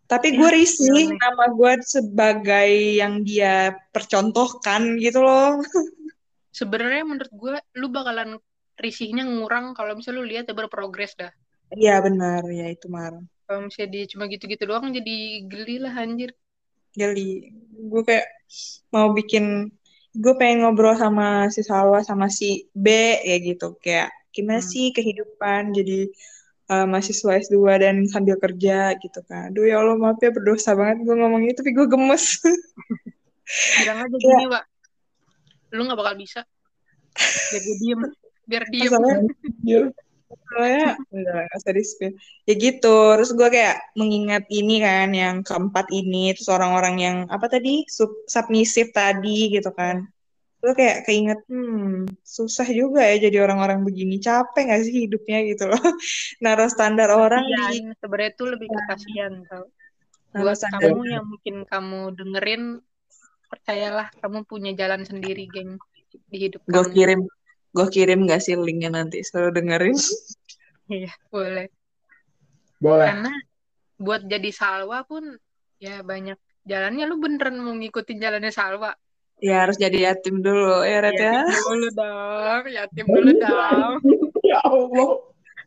A: Tapi
C: Ya,
A: gue risih
C: gimana?
A: nama gue sebagai yang dia percontohkan gitu loh.
C: Sebenarnya menurut gua lu bakalan risihnya ngurang kalau misalnya lu lihat dia berprogres dah.
A: Iya benar ya itu mar
C: kalau misalnya dia cuma gitu-gitu doang jadi geli lah anjir.
A: Geli. Gue kayak mau bikin gue pengen ngobrol sama si Salwa sama si B ya gitu. Kayak gimana
C: Hmm.
A: sih kehidupan jadi uh, mahasiswa S2 dan sambil kerja gitu kan. Aduh ya Allah maaf ya berdosa banget gue ngomong itu tapi gue gemes.
C: Bilang aja
A: Iya.
C: gini pak lu nggak bakal bisa. Biar dia diem. Biar diem.
A: Masalahnya soalnya enggak ya gitu terus gue kayak mengingat ini kan yang keempat ini terus orang-orang yang apa tadi sub submisif tadi gitu kan gue kayak keinget hmm. susah juga ya jadi orang-orang begini. Capek gak sih hidupnya gitu loh? Naruh standar orang di
C: kasihan sebenarnya tuh lebih ke kasihan tau. Buat
A: standar
C: kamu yang mungkin kamu dengerin percayalah kamu punya jalan sendiri geng di hidup
A: gue
C: kamu.
A: kirim gue kirim gak sih linknya nanti? Selalu dengerin.
C: Iya boleh.
B: Boleh.
C: karena buat jadi salwa pun ya banyak jalannya. Lu beneran mau ngikutin jalannya salwa
A: ya harus jadi yatim dulu ya Red ya
C: yatim dulu dong yatim dulu dong
B: Ya Allah.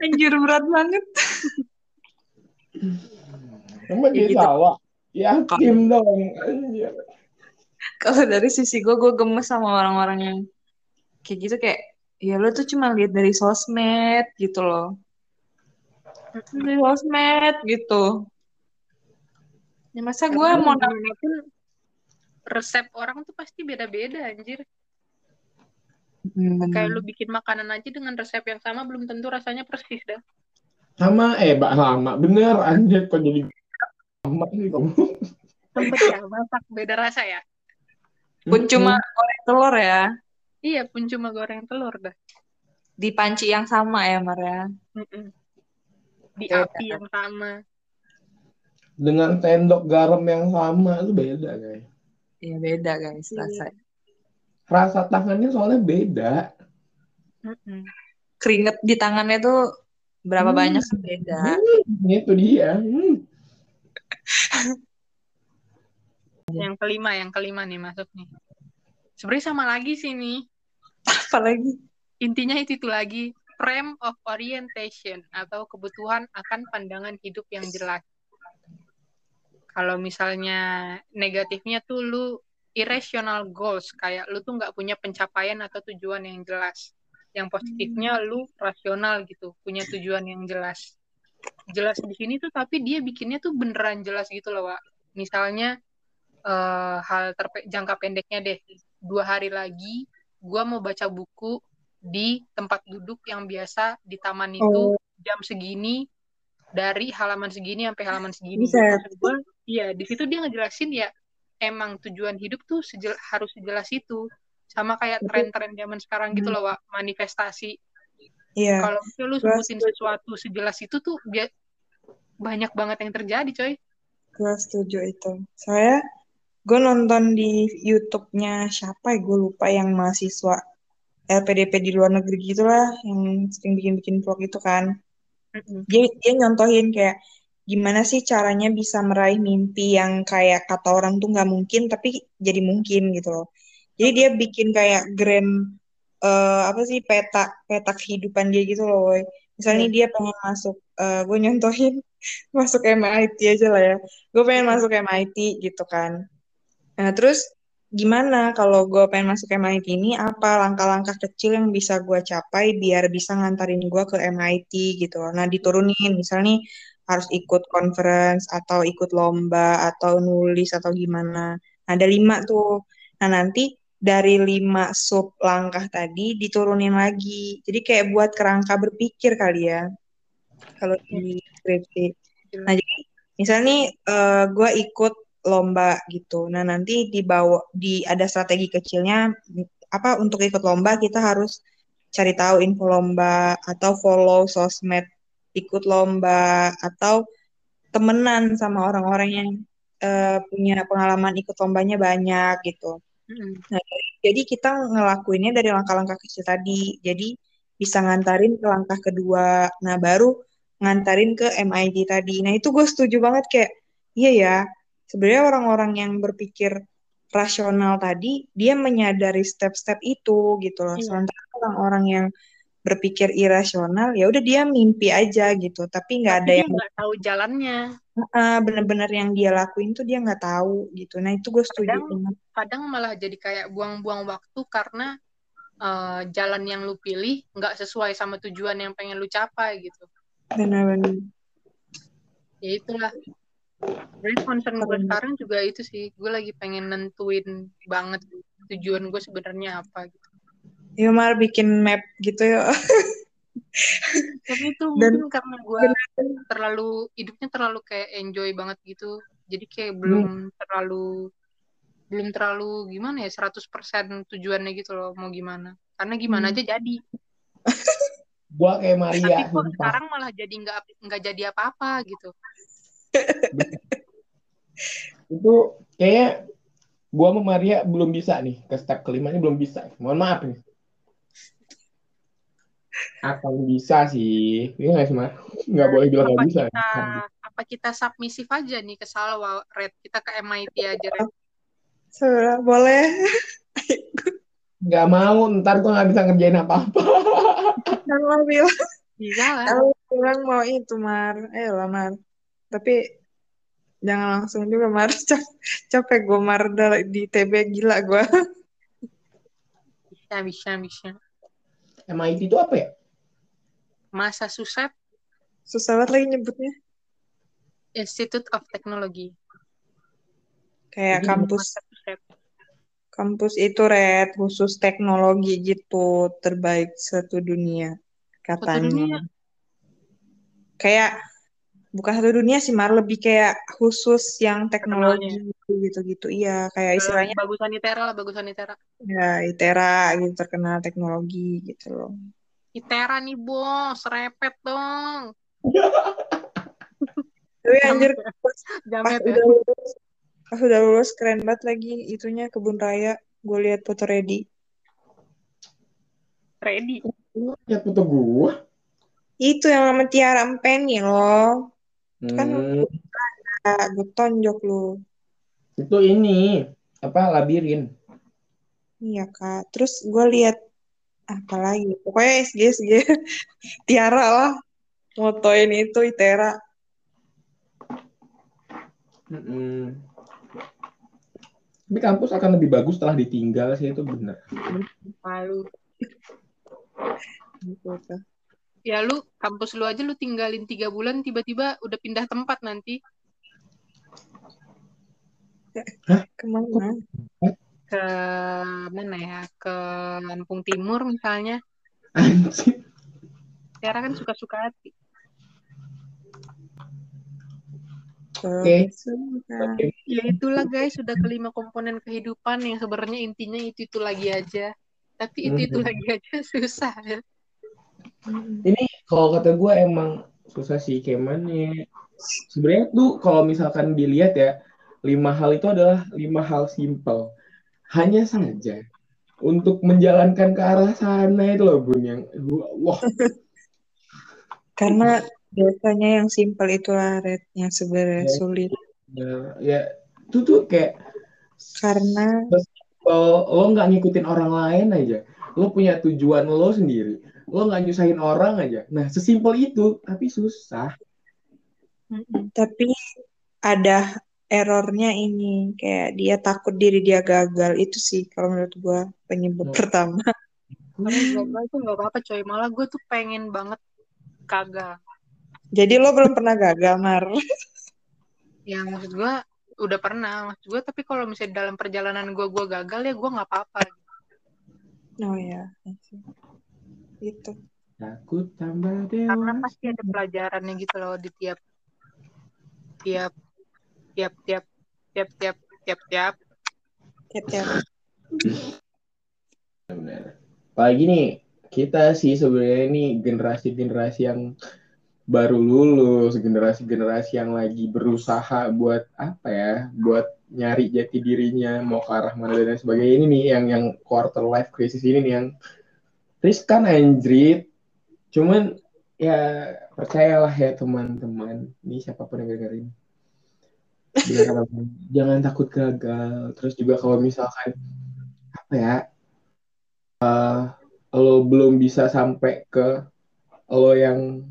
A: anjir berat banget
B: Emang
A: Ya gitu.
B: salah. Yatim dong. Anjir.
A: kalau dari sisi gue gue gemes sama orang-orang yang kayak gitu kayak ya lo tuh cuma lihat dari sosmed gitu loh dari sosmed gitu ya masa gue mau
C: gimana pun resep orang tuh pasti beda-beda anjir
A: Hmm,
C: kayak lu bikin makanan aja dengan resep yang sama belum tentu rasanya persis dah
B: Sama, eh, Mbak lama. Bener, anjir. Kok jadi lama sih kamu?
C: sempet ya masak beda rasa ya
A: pun cuma goreng telur ya
C: iya pun cuma goreng telur dah
A: di panci yang sama ya Mar ya
C: di
A: Beda.
C: api yang sama
B: Dengan sendok garam yang sama, itu beda, guys.
A: Iya beda guys
C: Iya.
A: rasa
B: Rasa tangannya soalnya beda.
C: Mm-mm.
A: keringet di tangannya tuh berapa
B: Hmm.
A: banyak kan beda
B: Hmm, itu dia. Hmm.
C: yang kelima yang kelima nih masuk nih sebenarnya sama lagi sih nih
A: apalagi
C: intinya itu itu lagi frame of orientation atau kebutuhan akan pandangan hidup yang jelas kalau misalnya negatifnya tuh lu irrational goals kayak lu tuh nggak punya pencapaian atau tujuan yang jelas yang positifnya lu rasional gitu punya tujuan yang jelas jelas di sini tuh tapi dia bikinnya tuh beneran jelas gitu loh Wak. misalnya eh, hal terpe jangka pendeknya deh dua hari lagi gua mau baca buku di tempat duduk yang biasa di taman itu
A: Oh.
C: jam segini dari halaman segini sampai halaman segini
A: Bisa.
C: Iya di situ dia ngejelasin ya emang tujuan hidup tuh sejel- harus sejelas itu sama kayak tren-tren zaman sekarang gitu
A: Hmm.
C: loh Wak. manifestasi
A: Iya.
C: kalau misalnya lu sebutin sesuatu sejelas itu tuh dia banyak banget yang terjadi coy
A: Gue setuju itu. Soalnya gue nonton di YouTube-nya siapa ya, gue lupa yang mahasiswa LPDP di luar negeri gitulah, yang sering bikin-bikin vlog itu kan. Dia, dia nyontohin kayak gimana sih caranya bisa meraih mimpi yang kayak kata orang tuh nggak mungkin, tapi jadi mungkin gitu loh. Jadi dia bikin kayak grand, eh, apa sih, peta, peta kehidupan dia gitu loh. woy. Misalnya dia pengen masuk, eh, gue nyontohin masuk MIT aja lah ya. Gue pengen
C: Hmm.
A: masuk MIT gitu kan. Nah, terus gimana kalau gue pengen masuk MIT ini, apa langkah-langkah kecil yang bisa gue capai biar bisa ngantarin gue ke MIT gitu. Nah, diturunin. Misalnya harus ikut conference atau ikut lomba atau nulis atau gimana. Nah, ada lima tuh. Nah, nanti dari lima sub langkah tadi diturunin lagi. Jadi kayak buat kerangka berpikir kali ya. Kalau di skripsi. Nah, jadi misalnya nih eh, gue ikut lomba gitu. Nah, nanti dibawa di ada strategi kecilnya apa untuk ikut lomba kita harus cari tahu info lomba atau follow sosmed ikut lomba atau temenan sama orang-orang yang eh, punya pengalaman ikut lombanya banyak gitu.
C: Mm-mm.
A: Nah, jadi kita ngelakuinnya dari langkah-langkah kecil tadi. Jadi bisa ngantarin ke langkah kedua. Nah, baru ngantarin ke MIT tadi. Nah, itu gue setuju banget kayak, iya ya, sebenarnya orang-orang yang berpikir rasional tadi, dia menyadari step-step itu gitu loh.
C: Iya.
A: Sementara orang-orang yang berpikir irasional, ya udah dia mimpi aja gitu. Tapi nggak ada yang
C: nggak tahu jalannya.
A: Ah, bener-bener yang dia lakuin tuh dia nggak tahu gitu. Nah, itu gue setuju
C: Kadang- kadang malah jadi kayak buang-buang waktu karena eh, jalan yang lu pilih nggak sesuai sama tujuan yang pengen lu capai gitu.
A: Bener-bener.
C: ya itulah. Jadi concern gue sekarang juga itu sih. Gue lagi pengen nentuin banget tujuan gue sebenarnya apa gitu
A: Yuk Mar bikin map gitu ya.
C: tapi itu
A: Dan-
C: mungkin karena gue terlalu hidupnya terlalu kayak enjoy banget gitu jadi kayak belum terlalu belum terlalu gimana ya 100% tujuannya gitu loh mau gimana karena gimana
A: Hmm.
C: aja jadi
B: Gua kayak Maria,
C: tapi kok sekarang malah jadi nggak nggak jadi apa-apa gitu
B: Itu kayaknya gua sama Maria belum bisa nih ke step kelima ini belum bisa. Mohon maaf nih. Akan bisa sih. Ini nggak sih? Nggak boleh bilang
C: apa
B: nggak bisa.
C: kita apa kita submisif aja nih ke Salwa Red kita ke MIT aja Red
A: Sebenernya boleh.
B: Nggak mau, ntar gua nggak bisa ngerjain apa-apa.
A: Kalau bilang,
C: bisa lah
A: kalau bilang mau itu Mar. Ayo lah Mar. Tapi jangan langsung juga Mar. Cap- Capek gue Mar Udah di TB gila gue.
C: bisa bisa bisa
B: MIT itu apa ya?
C: masa suset
A: Susah banget lagi nyebutnya.
C: Institute of Technology
A: Kayak
B: Jadi
A: kampus kampus itu red khusus teknologi gitu terbaik satu dunia katanya.
C: dunia?
A: Kayak bukan satu dunia sih Mar lebih kayak khusus yang teknologi gitu-gitu. Iya, kayak istilahnya
C: bagusan Itera lah bagusan Itera
A: ya ITERA gitu terkenal teknologi gitu loh.
C: Itera nih bos repet dong
A: Tapi anjir pas
C: jamet ya
A: udah lulus, pas udah lulus keren banget lagi itunya kebun raya. Gue lihat foto ready.
C: ready
B: lihat foto gua.
A: Itu yang sama Tiara Empeni loh. Kan
B: Hmm,
A: gue tonjok lu.
B: itu ini apa labirin.
A: Iya kak. Terus gue lihat apa lagi? Pokoknya SG SG Tiara lah. Motoin itu Itera.
B: Mm-mm. Tapi kampus akan lebih bagus setelah ditinggal sih itu benar.
C: Malu.
A: Gitu tuh.
C: Ya lu kampus lu aja lu tinggalin tiga bulan tiba-tiba udah pindah tempat nanti
A: Ke mana?
C: ke mana ya ke Lampung Timur misalnya.
B: Anjir.
C: Tiara kan suka-suka hati.
B: Oke.
A: Suka.
C: Ya itulah guys sudah kelima komponen kehidupan yang sebenarnya intinya itu itu lagi aja. Tapi itu itu
B: Mhm.
C: lagi aja susah ya.
B: Ini kalau kata gue emang susah sih kayak mana ya. Sebenarnya tuh kalau misalkan dilihat ya, lima hal itu adalah lima hal simple. Hanya saja untuk menjalankan ke arah sana itu loh bun yang wah
A: Karena biasanya yang simpel itulah Red yang sebenarnya
B: Ya.
A: sulit.
B: ya, ya itu tuh kayak
A: Karena
B: kalau lo nggak ngikutin orang lain aja, lo punya tujuan lo sendiri, lo nggak nyusahin orang aja. Nah sesimpel itu tapi susah.
A: tapi ada errornya ini kayak dia takut diri dia gagal itu sih kalau menurut gua penyebab
B: Hmm.
A: pertama.
C: Kalau gagal tuh nggak apa-apa coy. Malah gue tuh pengen banget kagak.
A: Jadi lo belum pernah gagal, Mar.
C: Ya maksud gue udah pernah. Maksud gue tapi kalau misalnya dalam perjalanan gue gue gagal ya gue nggak apa-apa.
A: Oh ya, itu.
B: Takut tambah
C: Karena
B: dewa.
C: pasti ada pelajarannya gitu loh di tiap tiap tiap tiap tiap tiap tiap tiap.
A: Tiap-tiap.
B: Benar. Apalagi nih kita sih sebenarnya ini generasi-generasi yang baru lulus, generasi-generasi yang lagi berusaha buat apa ya, buat nyari jati dirinya, mau ke arah mana dan lain sebagainya. Ini nih yang yang quarter life crisis ini nih yang riskan anjrit. Cuman ya percayalah ya teman-teman, ini siapa pun yang dengerin. Jangan takut gagal. Terus juga kalau misalkan apa ya, lo belum bisa sampai ke lo yang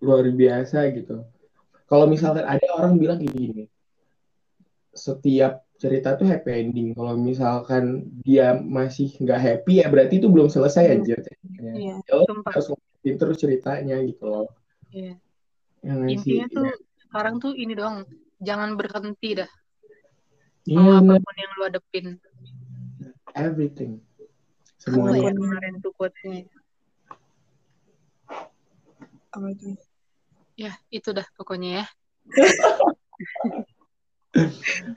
B: luar biasa gitu. Kalau misalkan ada orang bilang gini, setiap cerita tuh happy ending. Kalau misalkan dia masih nggak happy ya berarti itu belum selesai
C: Hmm.
B: aja ceritanya.
C: Iya,
B: Ya, harus lanjutin terus ceritanya gitu loh.
C: Iya.
B: Ya nggak sih?
C: Intinya tuh sekarang tuh ini doang. Jangan berhenti dah.
B: Iya, bener.
C: apa pun yang lu hadepin.
B: everything. Semuanya.
C: ya kemarin tuh quote-nya?
A: Apa itu?
C: Ya, itu dah pokoknya ya.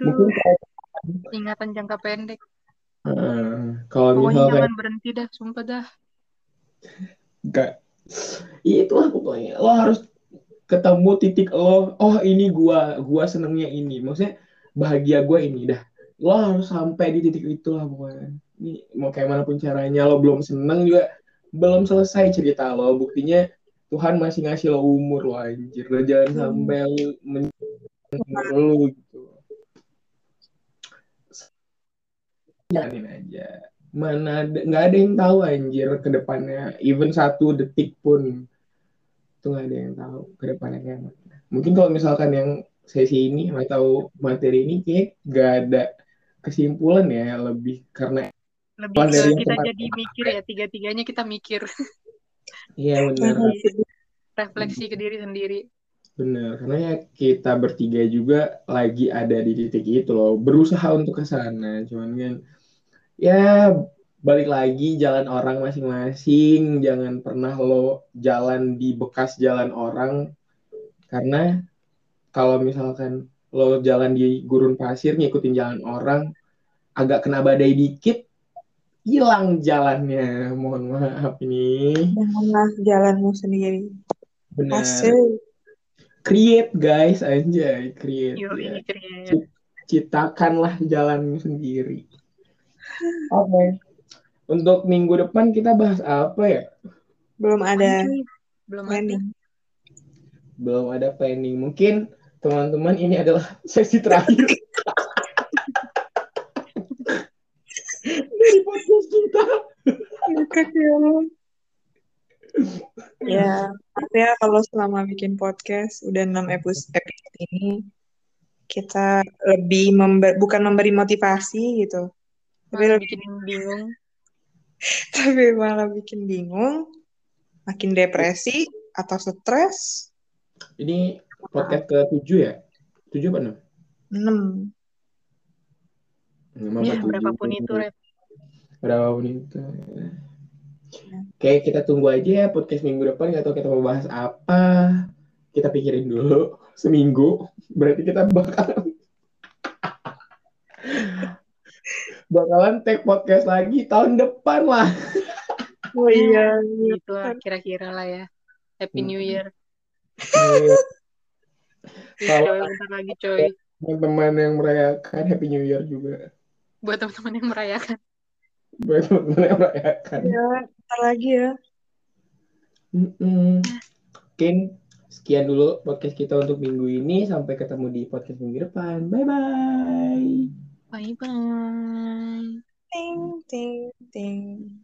B: Mungkin
C: ingatan jangka pendek.
B: eh, kalau
C: Pokoknya
B: misalkan
C: jangan berhenti dah, sumpah dah.
B: Enggak. Iya itulah pokoknya. Lo harus ketemu titik lo. Oh ini gua, gua senengnya ini. Maksudnya bahagia gua ini dah. Lo harus sampai di titik itulah pokoknya. Ini mau kayak mana pun caranya lo belum seneng juga belum selesai cerita lo. Buktinya Tuhan masih ngasih lo umur lo anjir. Lo jangan
A: Hmm.
B: sampai lo men- umur lo gitu. Jalanin aja. Mana nggak ada yang tahu anjir ke depannya. Even satu detik pun itu nggak ada yang tahu ke depannya kayak mana mungkin kalau misalkan yang sesi ini atau materi ini kayak nggak ada kesimpulan ya lebih karena
C: Lebih
B: dari
C: kita jadi mikir ya, tiga-tiganya kita mikir.
B: iya benar.
C: Refleksi ke diri sendiri.
B: benar karena ya kita bertiga juga lagi ada di titik itu loh. Berusaha untuk ke sana cuman kan ya balik lagi jalan orang masing-masing jangan pernah lo jalan di bekas jalan orang karena kalau misalkan lo jalan di gurun pasir ngikutin jalan orang agak kena badai dikit hilang jalannya mohon maaf ini
A: Janganlah jalanmu sendiri.
B: benar
A: Asik.
B: create guys anjay create
C: Yo,
B: ya.
C: ini ceria.
B: ciptakanlah jalanmu sendiri oke. Untuk minggu depan kita bahas apa ya?
A: Belum ada
C: Belum ada.
A: planning.
B: belum ada planning. Mungkin teman-teman ini adalah sesi terakhir. Dari podcast kita.
A: Ya, tapi ya kalau selama bikin podcast udah 6 episode episode ini kita lebih member, bukan memberi motivasi gitu, tapi
C: Malah bikin bingung.
A: tapi malah bikin bingung, makin depresi atau stres.
B: Ini podcast ke tujuh ya? Tujuh apa enam?
A: enam
C: Ya, berapapun itu, Red.
B: Berapapun itu. Oke, kita tunggu aja ya podcast minggu depan. Nggak tahu kita mau bahas apa. Kita pikirin dulu seminggu. Berarti kita bakal bakalan take podcast lagi tahun depan lah.
A: Oh iya,
C: Gitu lah, kira-kira lah ya. Happy New
B: Hmm.
C: Year.
B: Nih,
C: Ih,
B: Kalau-
C: coy, bentar lagi, coy.
B: Teman-teman yang merayakan Happy New Year juga.
C: Buat teman-teman yang merayakan.
B: Buat teman-teman yang merayakan.
A: ya, ntar lagi ya.
B: Mm-mm. Mungkin sekian dulu podcast kita untuk minggu ini. Sampai ketemu di podcast minggu depan. Bye-bye.
C: 拜
A: 拜。叮叮叮。